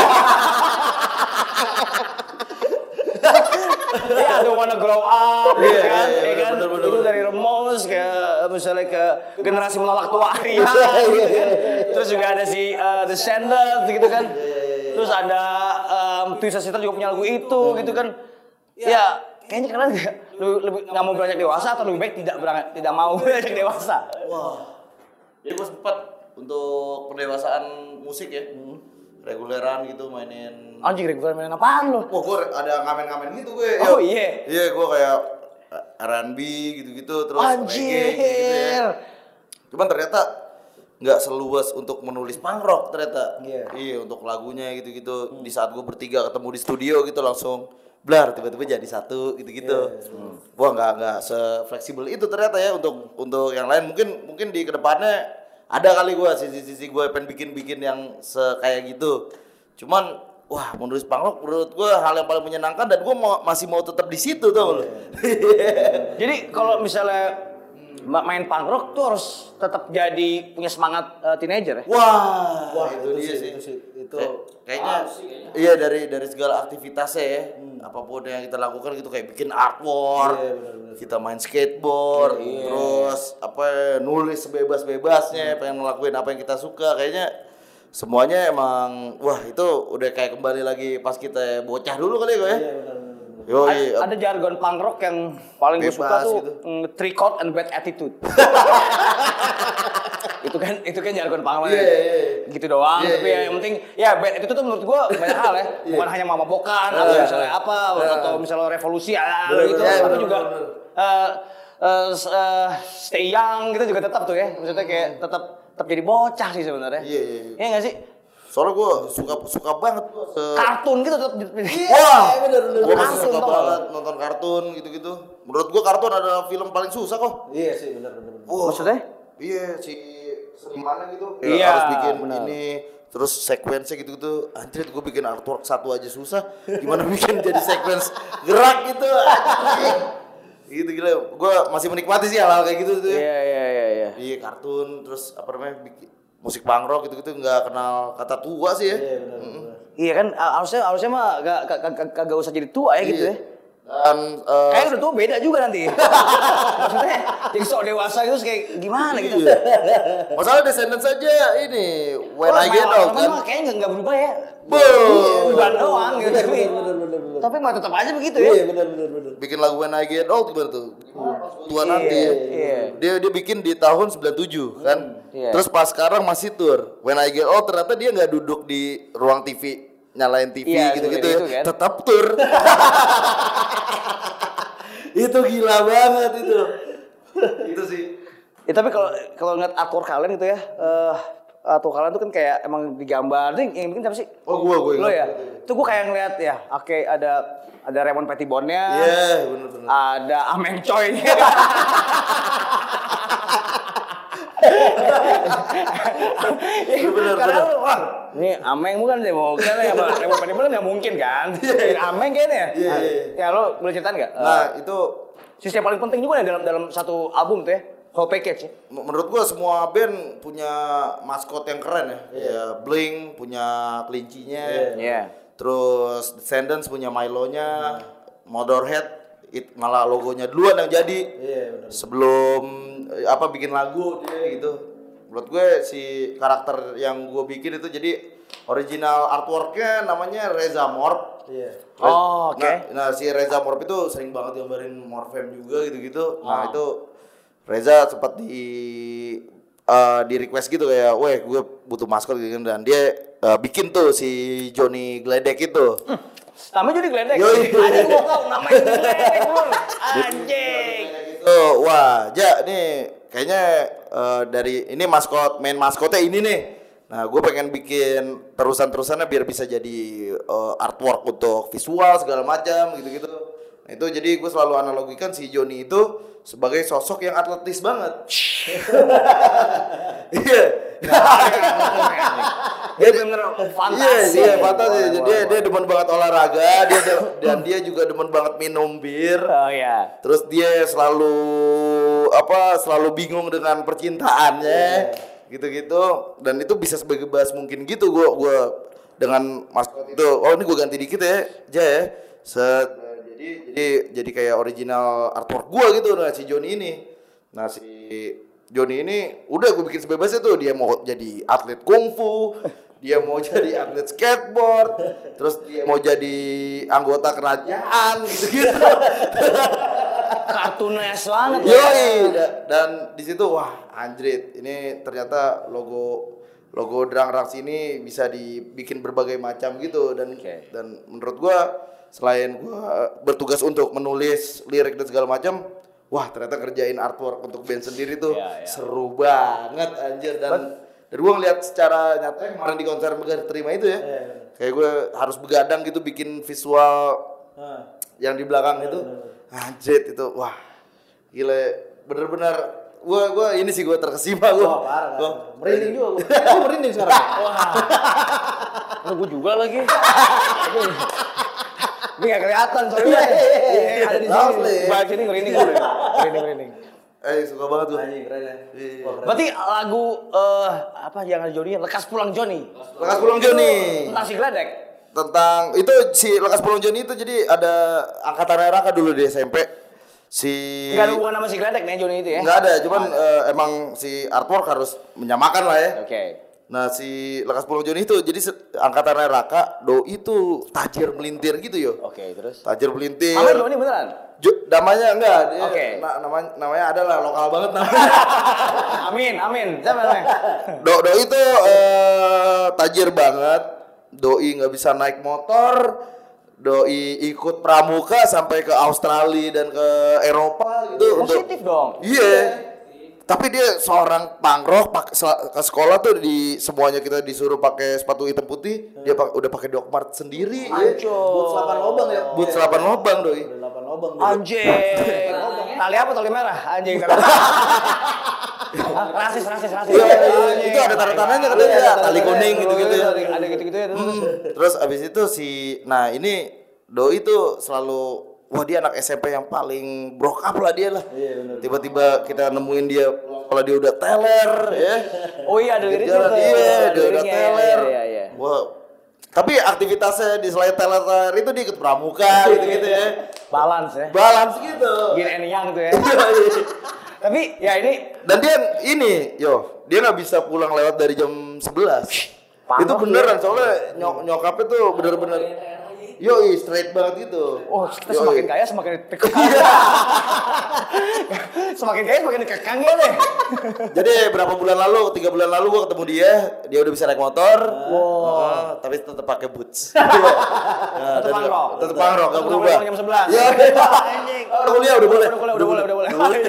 Ya, I don't wanna grow up, ya kan? ya kan? Itu dari Remos ke misalnya ke generasi menolak tuari. Terus juga ada si uh, The Sanders gitu kan. Terus ada um, Twisted Sister juga punya lagu itu gitu kan. Ya, kayaknya kalian nggak lebih, lebih nggak mau beranjak dewasa atau lebih baik tidak berangkat, tidak mau beranjak dewasa. Jadi gue sempet untuk pendewasaan musik ya, reguleran gitu mainin. Anjing reguler main apaan lo? Wah gue ada ngamen-ngamen gitu gue. Oh, iya. Iya gue kayak R&B gitu-gitu terus reggae gitu-gitu ya. Anjir. Cuman ternyata nggak seluas untuk menulis punk rock ternyata. Iya. Iya untuk lagunya gitu-gitu. Di saat gue bertiga ketemu di studio gitu langsung blar tiba-tiba jadi satu gitu-gitu. Wah nggak nggak se-fleksibel itu ternyata ya untuk untuk yang lain mungkin mungkin di ke depannya ada kali gue sisi-sisi gue pengen bikin-bikin yang se kayak gitu. Cuman wah menulis punk rock menurut gue hal yang paling menyenangkan dan gue mau, masih mau tetap di situ tau lu. Jadi kalau misalnya ma- main punk rock tuh harus tetap jadi punya semangat uh, teenager ya? Wah, Wah, itu, dia sih. itu sih. Itu Kayak- kayaknya iya dari dari segala aktivitasnya ya apa pun yang kita lakukan gitu kayak bikin artwork Iya, benar-benar. kita main skateboard terus apa nulis sebebas bebasnya pengen ngelakuin apa yang kita suka kayaknya semuanya emang wah itu udah kayak kembali lagi pas kita bocah dulu kali ya kok ya Yo, A- ada jargon punk rock yang paling gue suka tuh gitu. mm, three chord and bad attitude. *laughs* itu kan itu kan jargon punk rock. Iya, iya, iya. Gitu doang, Iya, tapi iya, ya yang penting ya bad attitude tuh menurut gue banyak hal ya. *laughs* Bukan hanya mama-bokan atau Iya. misalnya apa atau misalnya revolusi ah, Bener, gitu, bener, tapi bener, juga bener. eh, eh, s- eh, stay young gitu juga tetap tuh ya. Maksudnya kayak tetap tetap jadi bocah sih sebenarnya. Iya, iya, iya. Iya nggak sih? soalnya gue suka suka banget se- Kartun gitu tetap Wah, bener, bener. gue masih suka tau banget nonton kartun gitu-gitu. Menurut gue kartun adalah film paling susah kok. Iya sih benar benar. Wah, Maksudnya? Iya, si senimannya gitu. Iya, harus bikin benar. ini terus sequence gitu-gitu. Anjir, gue bikin artwork satu aja susah. Gimana *laughs* bikin jadi sequence gerak gitu? Gitu gila. Gue masih menikmati sih hal-hal kayak gitu tuh. ya. Iya iya iya iya. Iya, kartun terus apa namanya? bikin musik punk rock gitu-gitu nggak kenal kata tua sih ya. Iya benar benar. Iya kan harusnya harusnya mah gak, gak, gak, gak, gak usah jadi tua ya gitu Iya. ya. Dan eh, Kayak udah tua beda juga nanti. *laughs* Maksudnya jadi sok dewasa gitu terus kayak gimana gitu. Iya. Masalah Descendants saja ini When I Get Out kan. kayaknya gak, gak berubah ya. Boom. Bukan doang gitu tapi. Tapi mah tetap aja begitu ya. Iya benar benar benar. bikin lagu When I Get Old gimana tuh? Tua nanti ya. iya. Dia dia bikin di tahun 97 kan. iya. Terus pas sekarang masih tour. When I Get Old ternyata dia nggak duduk di ruang TV nyalain TV Iya, gitu-gitu ya. kan. Tetap tour. *laughs* itu gila banget itu. itu sih. Ya tapi kalau kalau ngeliat aktor kalian gitu ya, eh atau kalian tuh kan kayak emang digambar, Ini yang bikin siapa sih? Oh gua gua Lo ya? Itu gua kayak ngeliat ya, oke ada ada Raymond Pettibonnya, Iya, bener bener. ada Ameng Choi. *laughs* bener, Karena bener. wah, ini Ameng bukan deh, mau kan ya, Raymond Pettibon nggak mungkin kan? Ameng kayaknya. Iya, iya, Ya lo boleh ceritain nggak? Nah, itu Sisi yang paling penting juga nih dalam dalam satu album tuh ya, whole package ya. Menurut gua semua band punya maskot yang keren ya. Ya Blink punya kelincinya. Iya. Terus Descendants punya Milo-nya. Motorhead it, malah logonya duluan yang jadi. Iya benar. Sebelum eh, apa bikin lagu dia gitu. Menurut gue si karakter yang gue bikin itu jadi original artworknya namanya Reza Morp. Iya. Oh, oke. Nah, nah, si Reza Morf itu sering banget gambarin Morfem juga gitu-gitu. Ah. Nah, itu Reza sempat di eh, di request gitu kayak, "Weh, gue butuh maskot gitu kan." Dan dia eh, bikin tuh si Johnny Gledek itu. Namanya jadi geledek. Yoi. Anjing gua tahu namanya geledek. Anjing. Itu, wah, ja nih kayaknya eh, dari ini maskot main maskotnya ini nih. Nah, gue pengen bikin terusan-terusannya biar bisa jadi eh, artwork untuk visual segala macam gitu-gitu. Nah, itu jadi gue selalu analogikan si Joni itu sebagai sosok yang atletis banget. *laughs* *laughs* Iya. Dia benar Iya, fantasi. iya, fantasi. Jadi dia, dia demen banget olahraga, dia dan dia juga demen banget minum bir. Oh ya. Terus dia selalu apa selalu bingung dengan percintaannya gitu-gitu dan itu bisa sebebas mungkin gitu gua gua dengan maskot itu oh ini gua ganti dikit ya aja ya set jadi jadi jadi kayak original artwork gua gitu nah si Joni ini. Nah si Joni ini udah gue bikin sebebasnya tuh. Dia mau jadi atlet kungfu dia mau jadi atlet skateboard terus dia mau jadi anggota kerajaan gitu gitu Kartunes banget. Yoi, Da- dan di situ wah anjrit, ini ternyata logo logo Drang Raks ini bisa dibikin berbagai macam gitu. Dan Oke. dan menurut gua selain gua bertugas untuk menulis lirik dan segala macam, wah ternyata kerjain artwork untuk band sendiri tuh Iya, iya. seru banget anjir dan dan gua ngeliat secara nyata kemarin di konser Megar terima itu ya. Kayak gue harus begadang gitu bikin visual Nah, yang di belakang itu anjir itu wah gile bener-bener gua gua ini sih gua terkesima parah. Gua- kan. Merinding juga gua. Gua merinding sekarang. *laughs* Wah, gue juga lagi. *laughs* Ini gak kelihatan soalnya. Iya, ada di sini. Balik sini merinding gue. Eh suka banget gua Anjing keren ya. Iya. Keren. Berarti lagu eh apa yang ada Joni? Lekas pulang Joni. lekas pulang Joni Tentang si Gledek. tentang itu si lekas pulang Joni itu jadi ada angkatan Raka dulu di SMP si Enggak ada hubungan sama si Gledek nih Joni itu ya. nggak ada cuman eh, emang si artwork harus menyamakan lah ya Oke. Nah si Lekas Pulau Joni itu jadi angkatan Raka do itu tajir melintir gitu yo. Oke, terus. Tajir melintir. Namanya Joni beneran? Jo- namanya enggak, dia Oke. na- namanya namanya adalah lokal banget namanya. *laughs* amin, amin. Siapa namanya? Do Do itu eh, tajir banget. Doi nggak bisa naik motor. Doi ikut pramuka sampai ke Australia dan ke Eropa gitu untuk Positif dong. Iya. Tapi dia seorang pangrok pak ke sekolah tuh di semuanya kita disuruh pakai sepatu hitam putih, dia pak- udah pakai dokmart sendiri. ya. Buat selapan lobang ya. Buat selapan lobang doi. Delapan lobang. Anjing. Tali apa tali merah? Anjing. *laughs* rasis, rasis, rasis. Iya, iya, iya. Itu ada tanda tandanya katanya Iya, ada tali kuning ya. Ada ada gitu-gitu ya. terus. Hmm. Terus abis itu si, nah ini doi tuh selalu Wah dia anak SMP yang paling broke up lah dia lah. Iya. Tiba-tiba kita nemuin dia kalau dia udah teler ya. *laughs* Oh iya ada liriknya iya, dia udah iya, teler. Iya, iya. Wah. Tapi aktivitasnya di selain teler itu dia ikut pramuka *laughs* gitu-gitu ya. Balance ya. Balance gitu. Gini and yang tuh ya. *laughs* Iya, iya. Tapi ya ini Dan dia ini, yo, dia nggak bisa pulang lewat dari jam 11. Pangkok itu beneran soalnya nyok nyokapnya tuh bener-bener Yo, straight banget gitu. Oh, kita Yoi. semakin kaya semakin *laughs* dikekang. semakin kaya semakin dikekang ya deh. Jadi berapa bulan lalu, tiga bulan lalu gua ketemu dia, dia udah bisa naik motor, Heeh, tapi tetap pakai boots. *laughs* Nah, Tetep dan- pangrok. Tetep pangrok, gak Tetep berubah. jam 11. Iya. *laughs* Anjing. Udah kuliah, udah boleh. Udah boleh, udah boleh, udah boleh.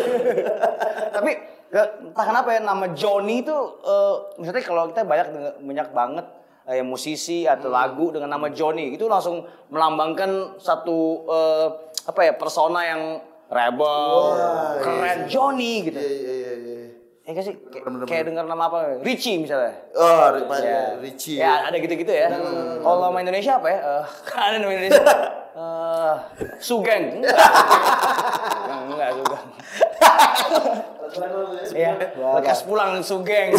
Tapi ya, entah kenapa ya nama Johnny itu eh, misalnya kalau kita banyak banyak banget eh, musisi atau Hmm. lagu dengan nama Johnny itu langsung melambangkan satu eh, apa ya persona yang rebel, keren Johnny gitu. Iya, iya, iya, iya. Ya nggak sih? Kayak, Bener-bener. kayak dengar nama apa? Richie misalnya. Oh, Ri- Pak Ya. Richie. Ya ada gitu-gitu ya. Kalau nama Indonesia apa ya? Eh, *laughs* kan ada nama Indonesia. *laughs* Eh, Sugeng. *laughs* Enggak. Sugeng, Enggak, Sugeng. Iya, lekas pulang Sugeng.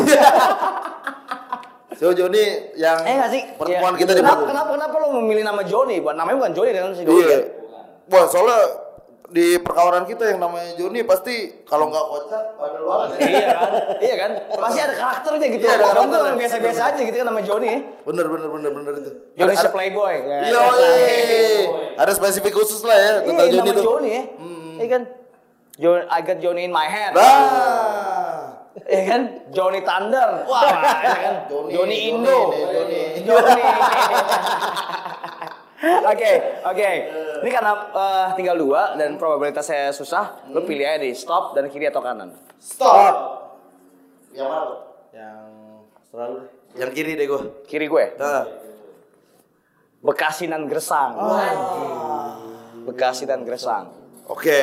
So Joni yang Eh nggak sih? pertemuan Iya. kita di kenapa, kenapa, kenapa lo memilih nama Joni? Buat namanya bukan Joni kan si Doni Iya. kan? Wah, soalnya di perkawanan kita yang namanya Joni pasti kalau nggak kocak ada luar iya kan? Iya kan? Pasti ada karakternya gitu. Iya, ada Orang tuh karakternya. orang biasa-biasa aja gitu kan nama ya. bener bener bener bener itu Ada- si Playboy. Ya, Iya, ada spesifik khusus lah ya Iya, tentang Joni tuh. Johnny ya. Iya kan? John, I got Johnny in my hand. Nah, Iya kan? Johnny Thunder. Wah, iya kan? Johnny, Johnny, Johnny Indo. Johnny. Johnny. *laughs* Oke, oke. Ini karena eh, tinggal dua dan probabilitasnya susah, lu pilih aja di stop dan kiri atau kanan. stop. Yang mana? Bro? Yang selalu deh. Yang kiri deh gua. Kiri gue. Nah, Bekasi dan Gresang. Bekasi dan Gresang. oke.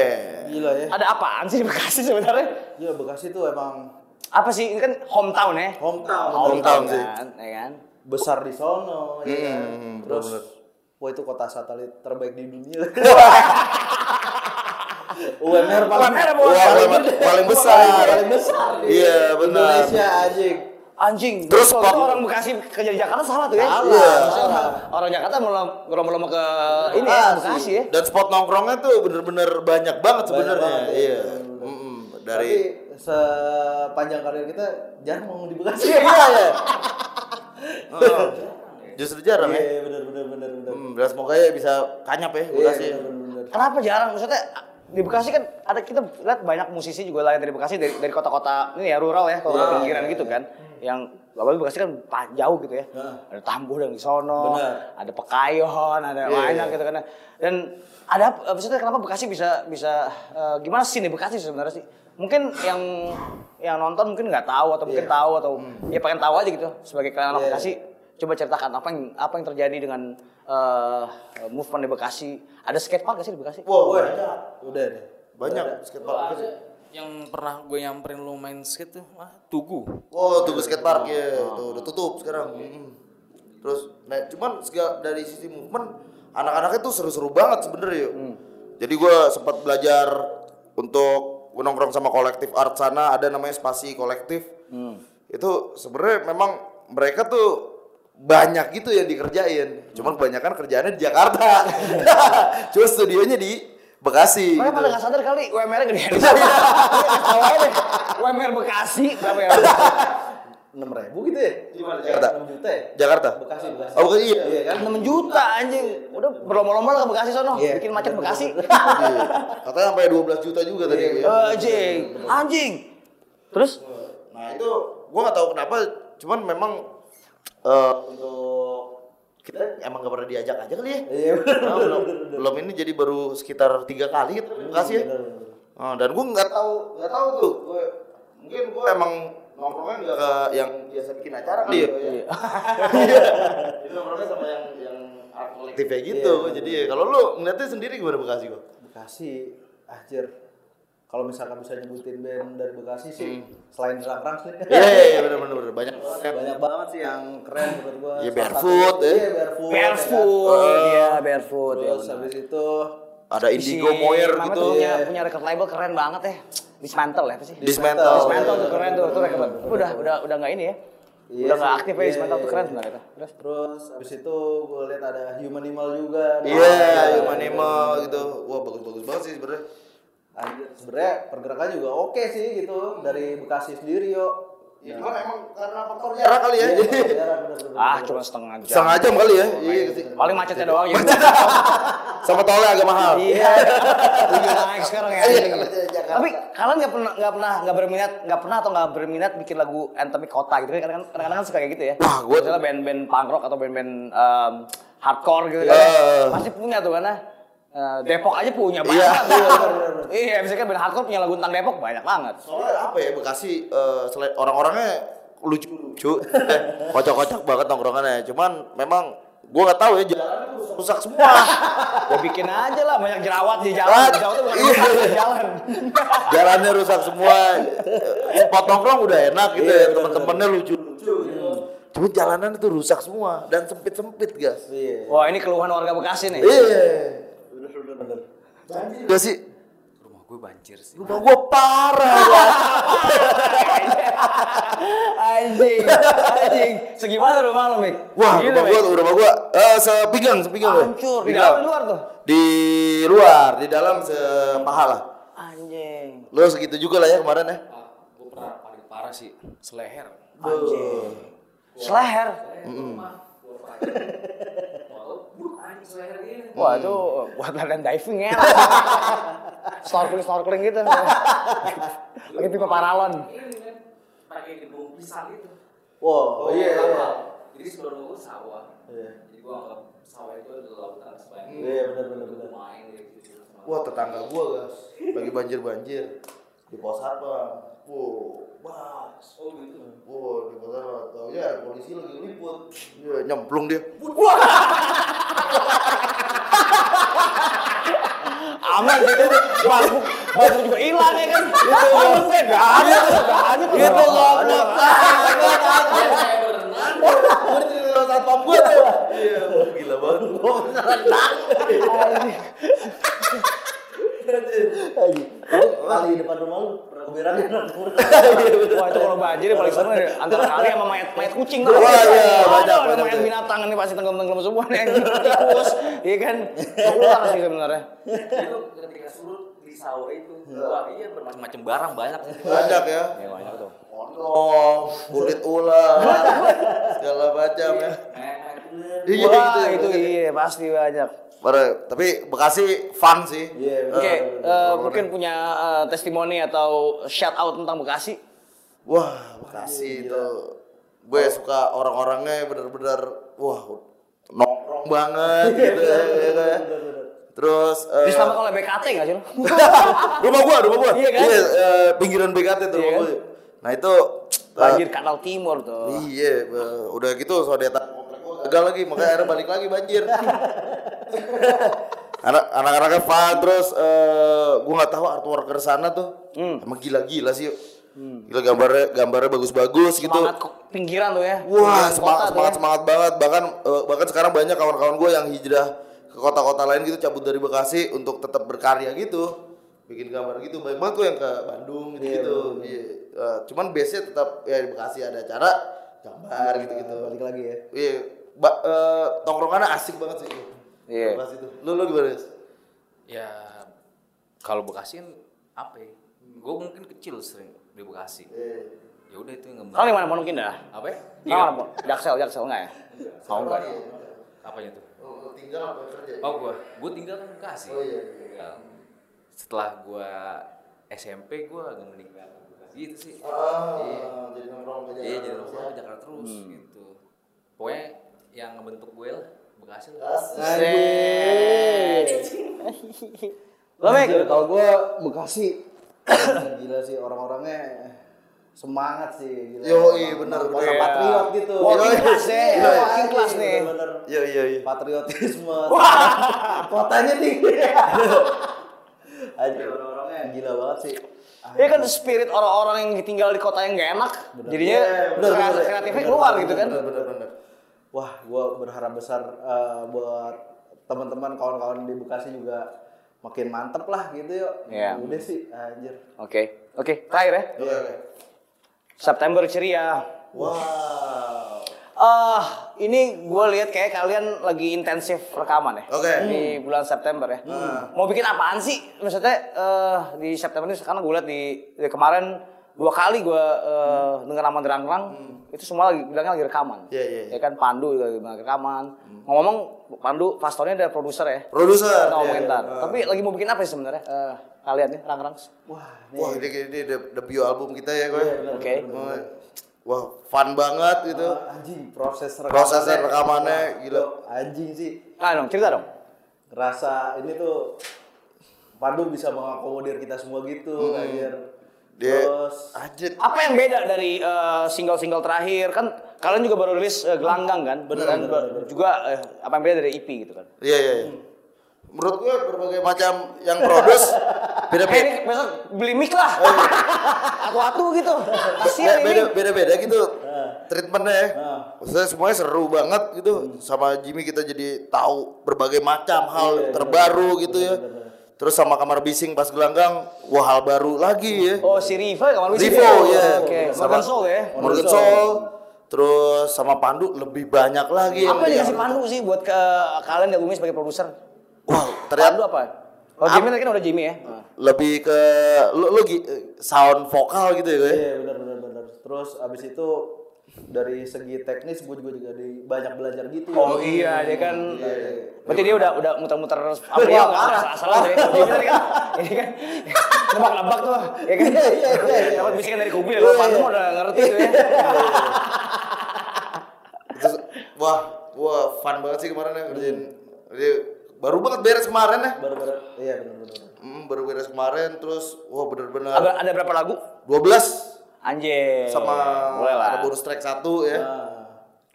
Gila ya. Ada apaan sih di Bekasi sebenarnya? Gila Bekasi tuh emang Apa sih? Ini kan hometown ya? hometown. Hometown sih. kan, ya kan? Besar di sono, ya kan? Hmm, Terus, bener-bener. wah itu kota satelit terbaik di dunia. *laughs* UMR paling, UMR, Wah, paling, paling besar. paling besar. Iya, benar. Indonesia anjing. Anjing. Terus spot- orang Bekasi kerja di Jakarta salah tuh ya? Salah, Iya. salah. Orang Jakarta melompat-lompat ke ini ya, Bekasi. Bekasi ya. Dan spot nongkrongnya tuh bener-bener banyak banget sebenarnya. ya. Iya. Mm-mm. Dari Tapi sepanjang karir kita jarang mau di Bekasi. Iya, iya. *laughs* Oh, Justru jarang ya. Iya, benar benar benar benar. Hmm, semoga ya bisa kanyap ya Bekasi. Iya, benar benar. Kenapa jarang? Maksudnya di Bekasi kan ada kita lihat banyak musisi juga lahir dari Bekasi dari dari kota-kota ini ya rural ya, kota pinggiran gitu kan. Yang apalagi Bekasi kan jauh gitu ya. Ada Tambuh dan di sono, ada Pekayon, ada Iya, banyak iya. gitu kan. Dan ada apa- maksudnya kenapa Bekasi bisa bisa eh, gimana sih di Bekasi sebenarnya sih? Mungkin yang yang nonton mungkin nggak tahu atau mungkin tahu atau ya pengen tahu aja gitu sebagai kalian Iya. Bekasi coba ceritakan apa yang apa yang terjadi dengan eh, movement di Bekasi. Ada skatepark gak sih di Bekasi? Wow, Wah, banyak. udah deh. Banyak skatepark Bekasi. Yang pernah gue nyamperin lu main skate tuh, wah, Tugu. Oh, Tugu skatepark ya. Tuh udah tutup sekarang. Mm. Terus nah cuman segala dari sisi movement anak-anaknya tuh seru-seru banget sebenarnya yuk. Jadi gua sempat belajar untuk nongkrong sama kolektif art sana ada namanya Spasi Kolektif. Itu sebenarnya memang mereka tuh banyak gitu yang dikerjain. Cuman kebanyakan kerjaannya di Jakarta. *laughs* Cuma studionya di Bekasi. Mereka gitu. pada nggak sadar kali UMR-nya gede *laughs* deh. UMR Bekasi berapa ya? *laughs* Enam ribu gitu ya? Gimana Jakarta? Enam juta ya? Jakarta. Bekasi Bekasi. Oh, Bekasi, iya. Iya kan? 6 juta anjing. Udah berlomba-lomba lah ke Bekasi sono, Iya. bikin macet Bekasi. Iya. Katanya sampai 12 juta juga tadi. Iya, Anjing, anjing. Terus Nah itu gua nggak tahu kenapa, cuman memang eh, untuk kita emang gak pernah diajak aja kali ya. Iya. Nah, belum, belum ini jadi baru sekitar tiga kali gitu kasih ya. Oh, dan gua nggak tahu nggak tahu tuh. Gua, mungkin gua emang nongkrongnya nggak ke yang biasa bikin acara kali ya. Iya. *laughs* Jadi nongkrongnya sama yang yang art kolektif kayak gitu. Jadi ya, kalau lu ngeliatnya sendiri gimana Bekasi kok? Bekasi, anjir. Kalau misalkan bisa nyebutin band dari Bekasi sih, selain Rang Rang sih. Iya iya iya benar benar benar banyak. Banyak banget sih yang keren menurut gua. Iya, Barefoot, ya. Iya, Barefoot. Barefoot, iya Barefoot Terus habis itu Ada Indigo Moyer Mama gitu. tuh punya, Iya. punya record label keren banget ya. Dismantle ya apa sih? Dismantle. Dismantle tuh keren tuh, tuh record. Udah udah udah nggak ini ya. Iya udah nggak sih, aktif ya iya, Dismantle tuh iya, keren iya. sebenarnya. Terus terus habis itu gua lihat ada Human Animal juga. Iya, Nah, Human Animal gitu. Wah, bagus-bagus banget sih sebenarnya. Anjir, sebenarnya pergerakan juga oke sih gitu dari Bekasi sendiri yo. Ya, cuman emang karena faktor jarak kali ya. Iya, *laughs* ah cuma setengah jam. setengah jam kali ya. Iya sih. Paling macetnya doang ya. *laughs* Sama tolnya agak mahal. Iya. *laughs* Udah naik sekarang ya. Iya, iya. Tapi kalian nggak pernah nggak pernah nggak berminat nggak pernah atau nggak berminat bikin lagu anthemic kota gitu kan kadang-kadang kadang-kadang kan suka kayak gitu ya. Wah, gua- Misalnya band-band punk rock atau band-band um, hardcore gitu kan. Iya. Pasti punya tuh karena uh, Depok aja punya Iya. banget. *laughs* Iya, misalkan band hardcore punya lagu tentang Depok banyak banget. Soalnya apa ya Bekasi eh, selain orang-orangnya lucu-lucu, eh, kocak-kocak banget nongkrongannya. Cuman memang gua nggak tahu ya jalan rusak semua. *laughs* Ya bikin aja lah banyak jerawat di jalan. Jerawat tuh bukan iya. di jalan. *laughs* Jalannya rusak semua. Spot nongkrong udah enak gitu Iya, ya, bener, teman-temannya lucu-lucu gitu. Cuma jalanan itu rusak semua dan sempit-sempit, guys. Iya. Wah, ini keluhan warga Bekasi nih. Iya. Bener-bener. Banjir gak sih? Rumah gue banjir sih. Rumah gua parah. *laughs* *laughs* anjing, anjing. Segimana rumah lo, Mik? Wah, Gila, rumah gua, rumah gua eh sepinggang, sepinggang. Hancur. Di Pinggang. dalam, di luar tuh? Di luar, di dalam sepaha lah. Anjing. Lo segitu juga lah ya kemarin ya. gue pernah paling parah sih seleher Anjing. Seleher. Wah itu buat latihan diving ya. *laughs* snorkeling snorkeling gitu. *laughs* Pakai pipa paralon. Pakai gedung pisang gitu Wow, iya. iya. jadi sebelum gue sawah Iya. jadi gue anggap sawah itu adalah lautan sebanyak Iya, benar benar benar. main gitu Wah, tetangga gua, guys. Lagi banjir-banjir. Di pos apa? Wow, bas. oh gitu Wah, di kota tahu ya polisi lagi liput. Ya, nyemplung dia. *laughs* Aman gitu. Bangku, bangku juga hilang ya kan. Bangku kan gak ada, gak ada. Gitu goblok. Gue cerita satpam gue tuh. Iya, gila banget. Kali di depan rumah lu pernah keberangin *laughs* Wah itu kalau banjir ya paling seru nih antara kali sama mayat mayat kucing tuh. Wah, iya, Ada, banyak, ada banyak mayat binatang ini pasti tenggelam-tenggelam semua nih tikus, iya kan? Ular sih sebenarnya. itu ketika surut di sawah itu wah iya bermacam-macam barang banyak Banyak ya. Ya banyak tuh. Kodok, kulit ular, segala macam ya. Iya, Wah gitu itu iya pasti banyak. Parah, tapi Bekasi fun sih. Iya, Oke, Eh, eh, mungkin punya eh, testimoni atau shout out tentang Bekasi. Wah, Bekasi itu gue suka orang-orangnya bener-bener wah nongkrong banget gitu ya, gitu ya. Terus eh, Diselamatkan oleh BKT nggak sih *laughs* rumah gua, rumah gua. Iya kan? eh, pinggiran BKT tuh Iya rumah kan? gua. Nah, itu Banjir Kanal Timur tuh. Iya, be- udah gitu sodetan gagal lagi, makanya akhirnya balik lagi banjir. Anak anak-anaknya fun terus eh gua nggak tahu artwork ke sana tuh. Emang gila-gila sih. yuk. Gila gambarnya gambarnya bagus-bagus gitu. Semangat pinggiran tuh ya. Wah, Pinggiran semangat semangat, ya. semangat banget. Bahkan eh, bahkan sekarang banyak kawan-kawan gue yang hijrah ke kota-kota lain gitu cabut dari Bekasi untuk tetap berkarya gitu. Bikin gambar gitu. Banyak banget tuh yang ke Bandung gitu gitu. Iya. Eh, cuman base-nya tetap ya di Bekasi ada acara gambar gitu-gitu. Balik lagi ya. Iya. Ba- eh, tongkrongannya asik banget sih. Iya. Tuh. Lu lu gimana? Ya kalau Bekasi kan apa ya gue mungkin kecil sering di Bekasi ya udah itu yang nggak Kalau di mana Pondok Indah? apa ya Di mana? Jaksel, Jaksel enggak ya? Oh enggak. apanya tuh Oh, tinggal apa kerja? oh gua gua tinggal kan Bekasi Oh, iya. Ya. setelah gua SMP gua agak meninggal gitu sih Ah, jadi nongkrong ke iya jadi Jakarta. nongkrong ke Jakarta terus gitu pokoknya yang ngebentuk gue lah Bekasi lah *laughs* Lo Mik? Kalau gue Bekasi *coughs* gila sih orang-orangnya semangat sih gila. Yoi, bener, Orang bener. patriot gitu. Walking Yoi. class nih, Iya. walking class nih. Iya iya iya. patriotisme. *laughs* Kotanya tinggi. Aja *laughs* orang-orangnya gila banget sih. Iya kan spirit orang-orang yang tinggal di kota yang gak enak, jadinya Bener, bener, kreatif- bener. kreatifnya keluar bener, gitu kan. Bener bener bener. Wah, gue berharap besar eh, buat teman-teman kawan-kawan di Bekasi juga makin mantep lah gitu yuk. Iya. Udah sih, anjir. Oke, oke, terakhir ya. Iya oke. September ceria. Wow. Ah, ini gue lihat kayak kalian lagi intensif rekaman ya. Oke. Di bulan September ya. Mau bikin apaan sih? Maksudnya eh, di September ini sekarang gue lihat di, di kemarin dua kali gue eh, dengar nama Derang-Rang itu semua lagi bilangnya lagi rekaman. Iya, iya, iya. Ya kan Pandu juga lagi bilang rekaman. Ngomong Pandu Fastonnya ada produser ya. Produser. Kita ngomongin iya. ntar. Tapi lagi mau bikin apa sih sebenarnya? Eh, kalian nih, Rang-Rang. Wah, nih. Wah ini ini de- debut album kita ya gue. Oke. Wah fun banget gitu. Eh, anjing proses rekamannya. Prosesnya rekamannya Wah, gila. Anjing sih. Ah dong, cerita dong. Ngerasa ini tuh Pandu bisa mengakomodir kita semua gitu, anjir. Dia Terus anjir. Apa yang beda dari eh, single-single terakhir? Kan kalian juga baru rilis eh, Gelanggang kan? Dan ba- juga eh, apa yang beda dari EP gitu kan? Iya iya. iya. Menurut gue berbagai macam yang produce Eh *laughs* beda-beda. ini besok beli mic lah. *laughs* Atu-atu gitu. Kasihan beda ini. beda beda gitu treatmentnya ya. Maksudnya semuanya seru banget gitu. Sama Jimmy kita jadi tahu berbagai macam hal terbaru gitu ya. Terus sama kamar bising pas gelanggang, wah hal baru lagi ya. Oh si Riva kamar bising Rivo ya. Oke. Sama- Morgan Soul ya. Morgan Soul. Terus sama Pandu lebih banyak lagi. Apa yang- yang dikasih Pandu sih buat ke kalian gabungnya sebagai produser? Wah, Pandu ternyata apa? Oh Jimmy kan udah Jimmy ya. lebih ke lu, lu sound vokal gitu ya. Iya benar benar benar. Terus abis itu dari segi teknis gue juga juga di banyak belajar gitu. Oh iya, dia kan. Berarti dia udah udah muter-muter apa ya? Asal-asalan dari Jimmy tadi kan. Ini kan nebak-nebak tuh, ya kan? Iya, iya, iya. Dapat bisikan dari kubil, kalau Pandu mah udah ngerti tuh ya. Terus wah, wah fun banget sih kemarin ya kerjain. Jadi, baru banget beres kemarin ya. Baru baru iya benar benar. Hmm, baru beres kemarin terus wah bener-bener Ada, ada berapa lagu? 12 Anjir. sama Boleh lah. ada bonus track satu ya. Nah,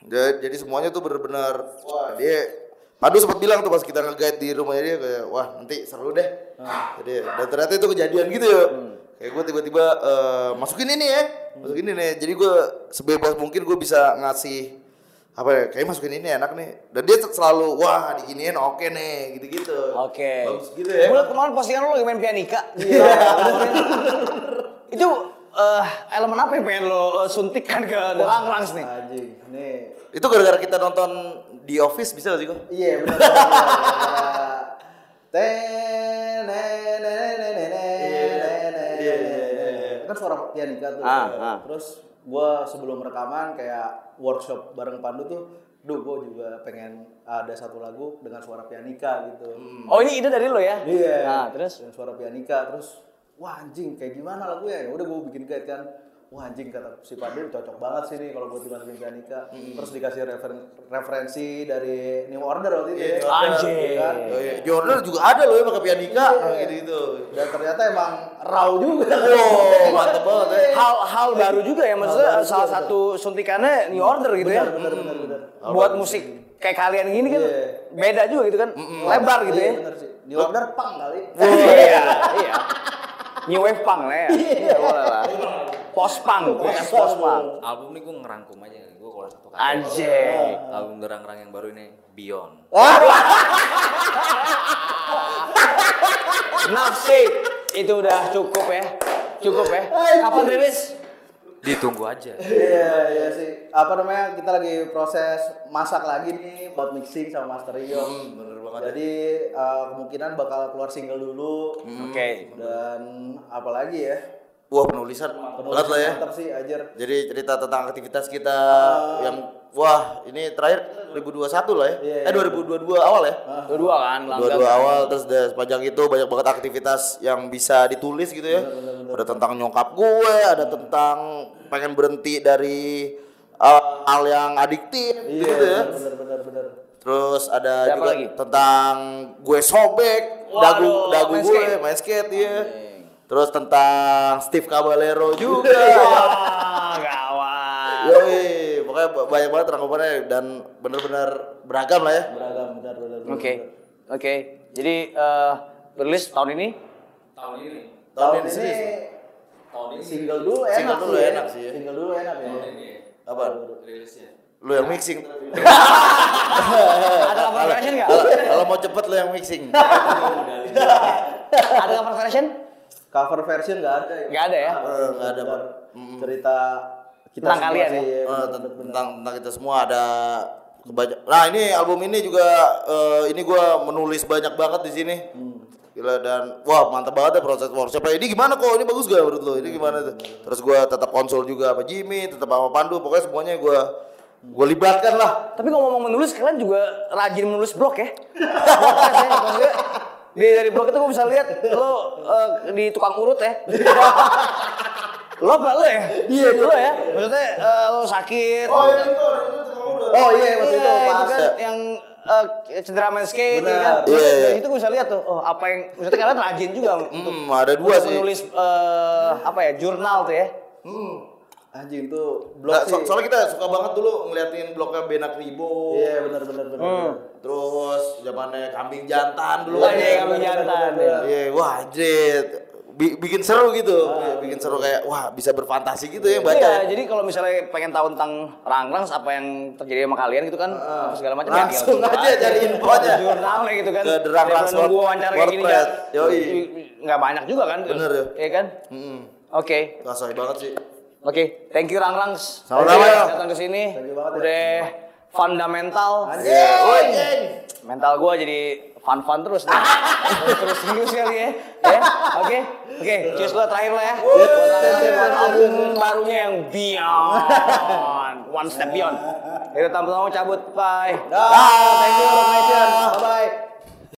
Jadi, jadi semuanya tuh bener-bener wah dia Padu sempat bilang tuh pas kita nge-guide di rumahnya dia kayak wah nanti seru deh. Jadi dan ternyata itu kejadian gitu ya. Kayak gue tiba-tiba eh, masukin ini ya, masukin ini nih. Jadi gue sebebas mungkin gue bisa ngasih apa ya, kayak masukin ini enak nih. Dan dia selalu wah diginiin oke nih gitu-gitu. Oke. Bagus gitu ya. Gue kemarin postingan lo lagi main pianika. Iya. *laughs* Itu eh, elemen apa yang pengen lo eh, suntikkan ke Doang Rangs nih? anjing. Nih. Itu gara-gara kita nonton The Office bisa gak sih kok? Iya benar. benar. Ten ne- ne- ne- ne- ne- ne- ne- ne- Kan suara pianika tuh. Ah, ah. Terus gua sebelum rekaman kayak workshop bareng Pandu tuh, duh gua juga pengen ada satu lagu dengan suara pianika gitu. Oh ini ide dari lo ya? Iya. Nah terus? dengan suara pianika terus wah anjing kayak gimana lagunya ya udah gue bikin guide kan wah anjing kata si Pandu cocok banget sih nih kalau buat dimasukin pianika terus dikasih referen- referensi dari New Order waktu itu ya Anjing. kan? Oh, iya. Jordan juga ada loh ya pakai pianika gitu-gitu. dan ternyata emang raw juga Wow, mantep banget ya. Hal-hal baru juga ya maksudnya salah satu suntikannya New Order gitu ya. bener bener bener Buat musik kayak kalian gini kan Iya. beda juga gitu kan. Lebar gitu ya. Iya, bener sih New Order pang kali Iya, iya. *laughs* New wave punk lah ya. Iya, boleh lah. Post punk, podcast post punk. Album ini gue ngerangkum aja, gue kalau satu kata. Anjing. Album gerang-gerang yang baru ini Beyond. Nafsi itu udah cukup ya. Cukup ya. Kapan rilis? Ditunggu aja. Iya, iya sih. Apa namanya? Kita lagi proses masak lagi nih buat mixing sama mastering. Hmm, bener banget. Jadi eh, kemungkinan bakal keluar single dulu. Oke. Dan apalagi ya? Wah penulisan berat lah ya. Sih ajar. Jadi cerita tentang aktivitas kita yang wah ini terakhir 2021 lah ya. Iya, Eh 2022 awal ya. Dua-dua kan, Dua-dua awal terus udah sepanjang itu banyak banget aktivitas yang bisa ditulis gitu ya. Ada tentang nyokap gue, ada tentang pengen berhenti dari uh, hal yang adiktif Iya, gitu ya. bener bener bener. Terus ada Ada apa juga lagi? tentang gue sobek Waduh, dagu dagu main gue skate. main skate ya. Terus tentang Steve Caballero juga. Wah, gawat. Yoi, pokoknya ba- banyak banget rangkumannya dan bener-bener beragam lah ya. Beragam bener. bener. Oke. Oke. Jadi eh rilis tahun ini Tahun ini. Tahun ini ini serius. Tahun ini single dulu enak Single dulu sih enak sih ya. Single dulu enak ya. Apa? rilisnya. Lu yang mixing. ada cover version nggak? Kalau kalau mau cepet lu yang mixing. Ada cover version? Cover version nggak ada ya. Nggak ada ya. Eh, nggak ada, Pak. Cerita kita Tentang semua kalian sih, ya? iya, Eh, tentang tentang kita semua ada kebanyak. Nah, ini album ini juga eh, ini gua menulis banyak banget di sini. Gila dan wah mantap banget ya proses workshop. Ini gimana kok? Ini bagus gak menurut lo? Ini gimana tuh? Terus gua tetap konsul juga sama Jimmy, tetap sama Pandu, pokoknya semuanya gua gua libatkan lah. Tapi ngomong menulis kalian juga rajin menulis blog ya? *laughs* Di dari blog itu gue bisa lihat lo eh, di tukang urut ya. *laughs* lo apa lo ya? Iya lo ya. Maksudnya eh, lo sakit. Oh, iya itu, Oh iya waktu Iya, itu itu kan yang eh, cedera main skate Benar. ya kan. Iya, iya. Dari itu gue bisa lihat tuh, oh apa yang maksudnya kalian rajin juga untuk Hmm, ada dua sih. menulis eh, apa ya jurnal tuh ya. Anjing tuh blog Nah, sih. so- soalnya kita suka banget dulu ngeliatin blognya Benak Ribo. Iya benar benar benar. benar. Terus zamannya kambing jantan dulu kan iya, ya. kambing jantan, ya. Iya, wah anjir. bi- bikin seru gitu. bikin seru kayak wah bisa berfantasi gitu ya yang baca. Iya, ya. jadi kalau misalnya pengen tahu tentang Rangrangs apa yang terjadi sama kalian gitu kan apa segala macam ya Langsung tinggal aja cari infonya. jurnalnya gitu kan Ke Daripada nunggu Word- wawancara kayak gini WordPress. ya Yoi. nggak banyak juga kan Bener ya. Iya kan Mm-mm. oke Kasoi banget sih. Oke thank you Rangrangs Sama-sama, Udah ya. datang ke sini. Ya. udah fundamental. Anjing. mental gua jadi fun fun terus nih. terus terus kali ya. Ya oke. Oke cheers lo terakhir lah ya. Buat album barunya yang beyond. One step beyond. Yaudah tamu-tamu cabut. Bye. Ah, thank you, Nation. Bye-bye.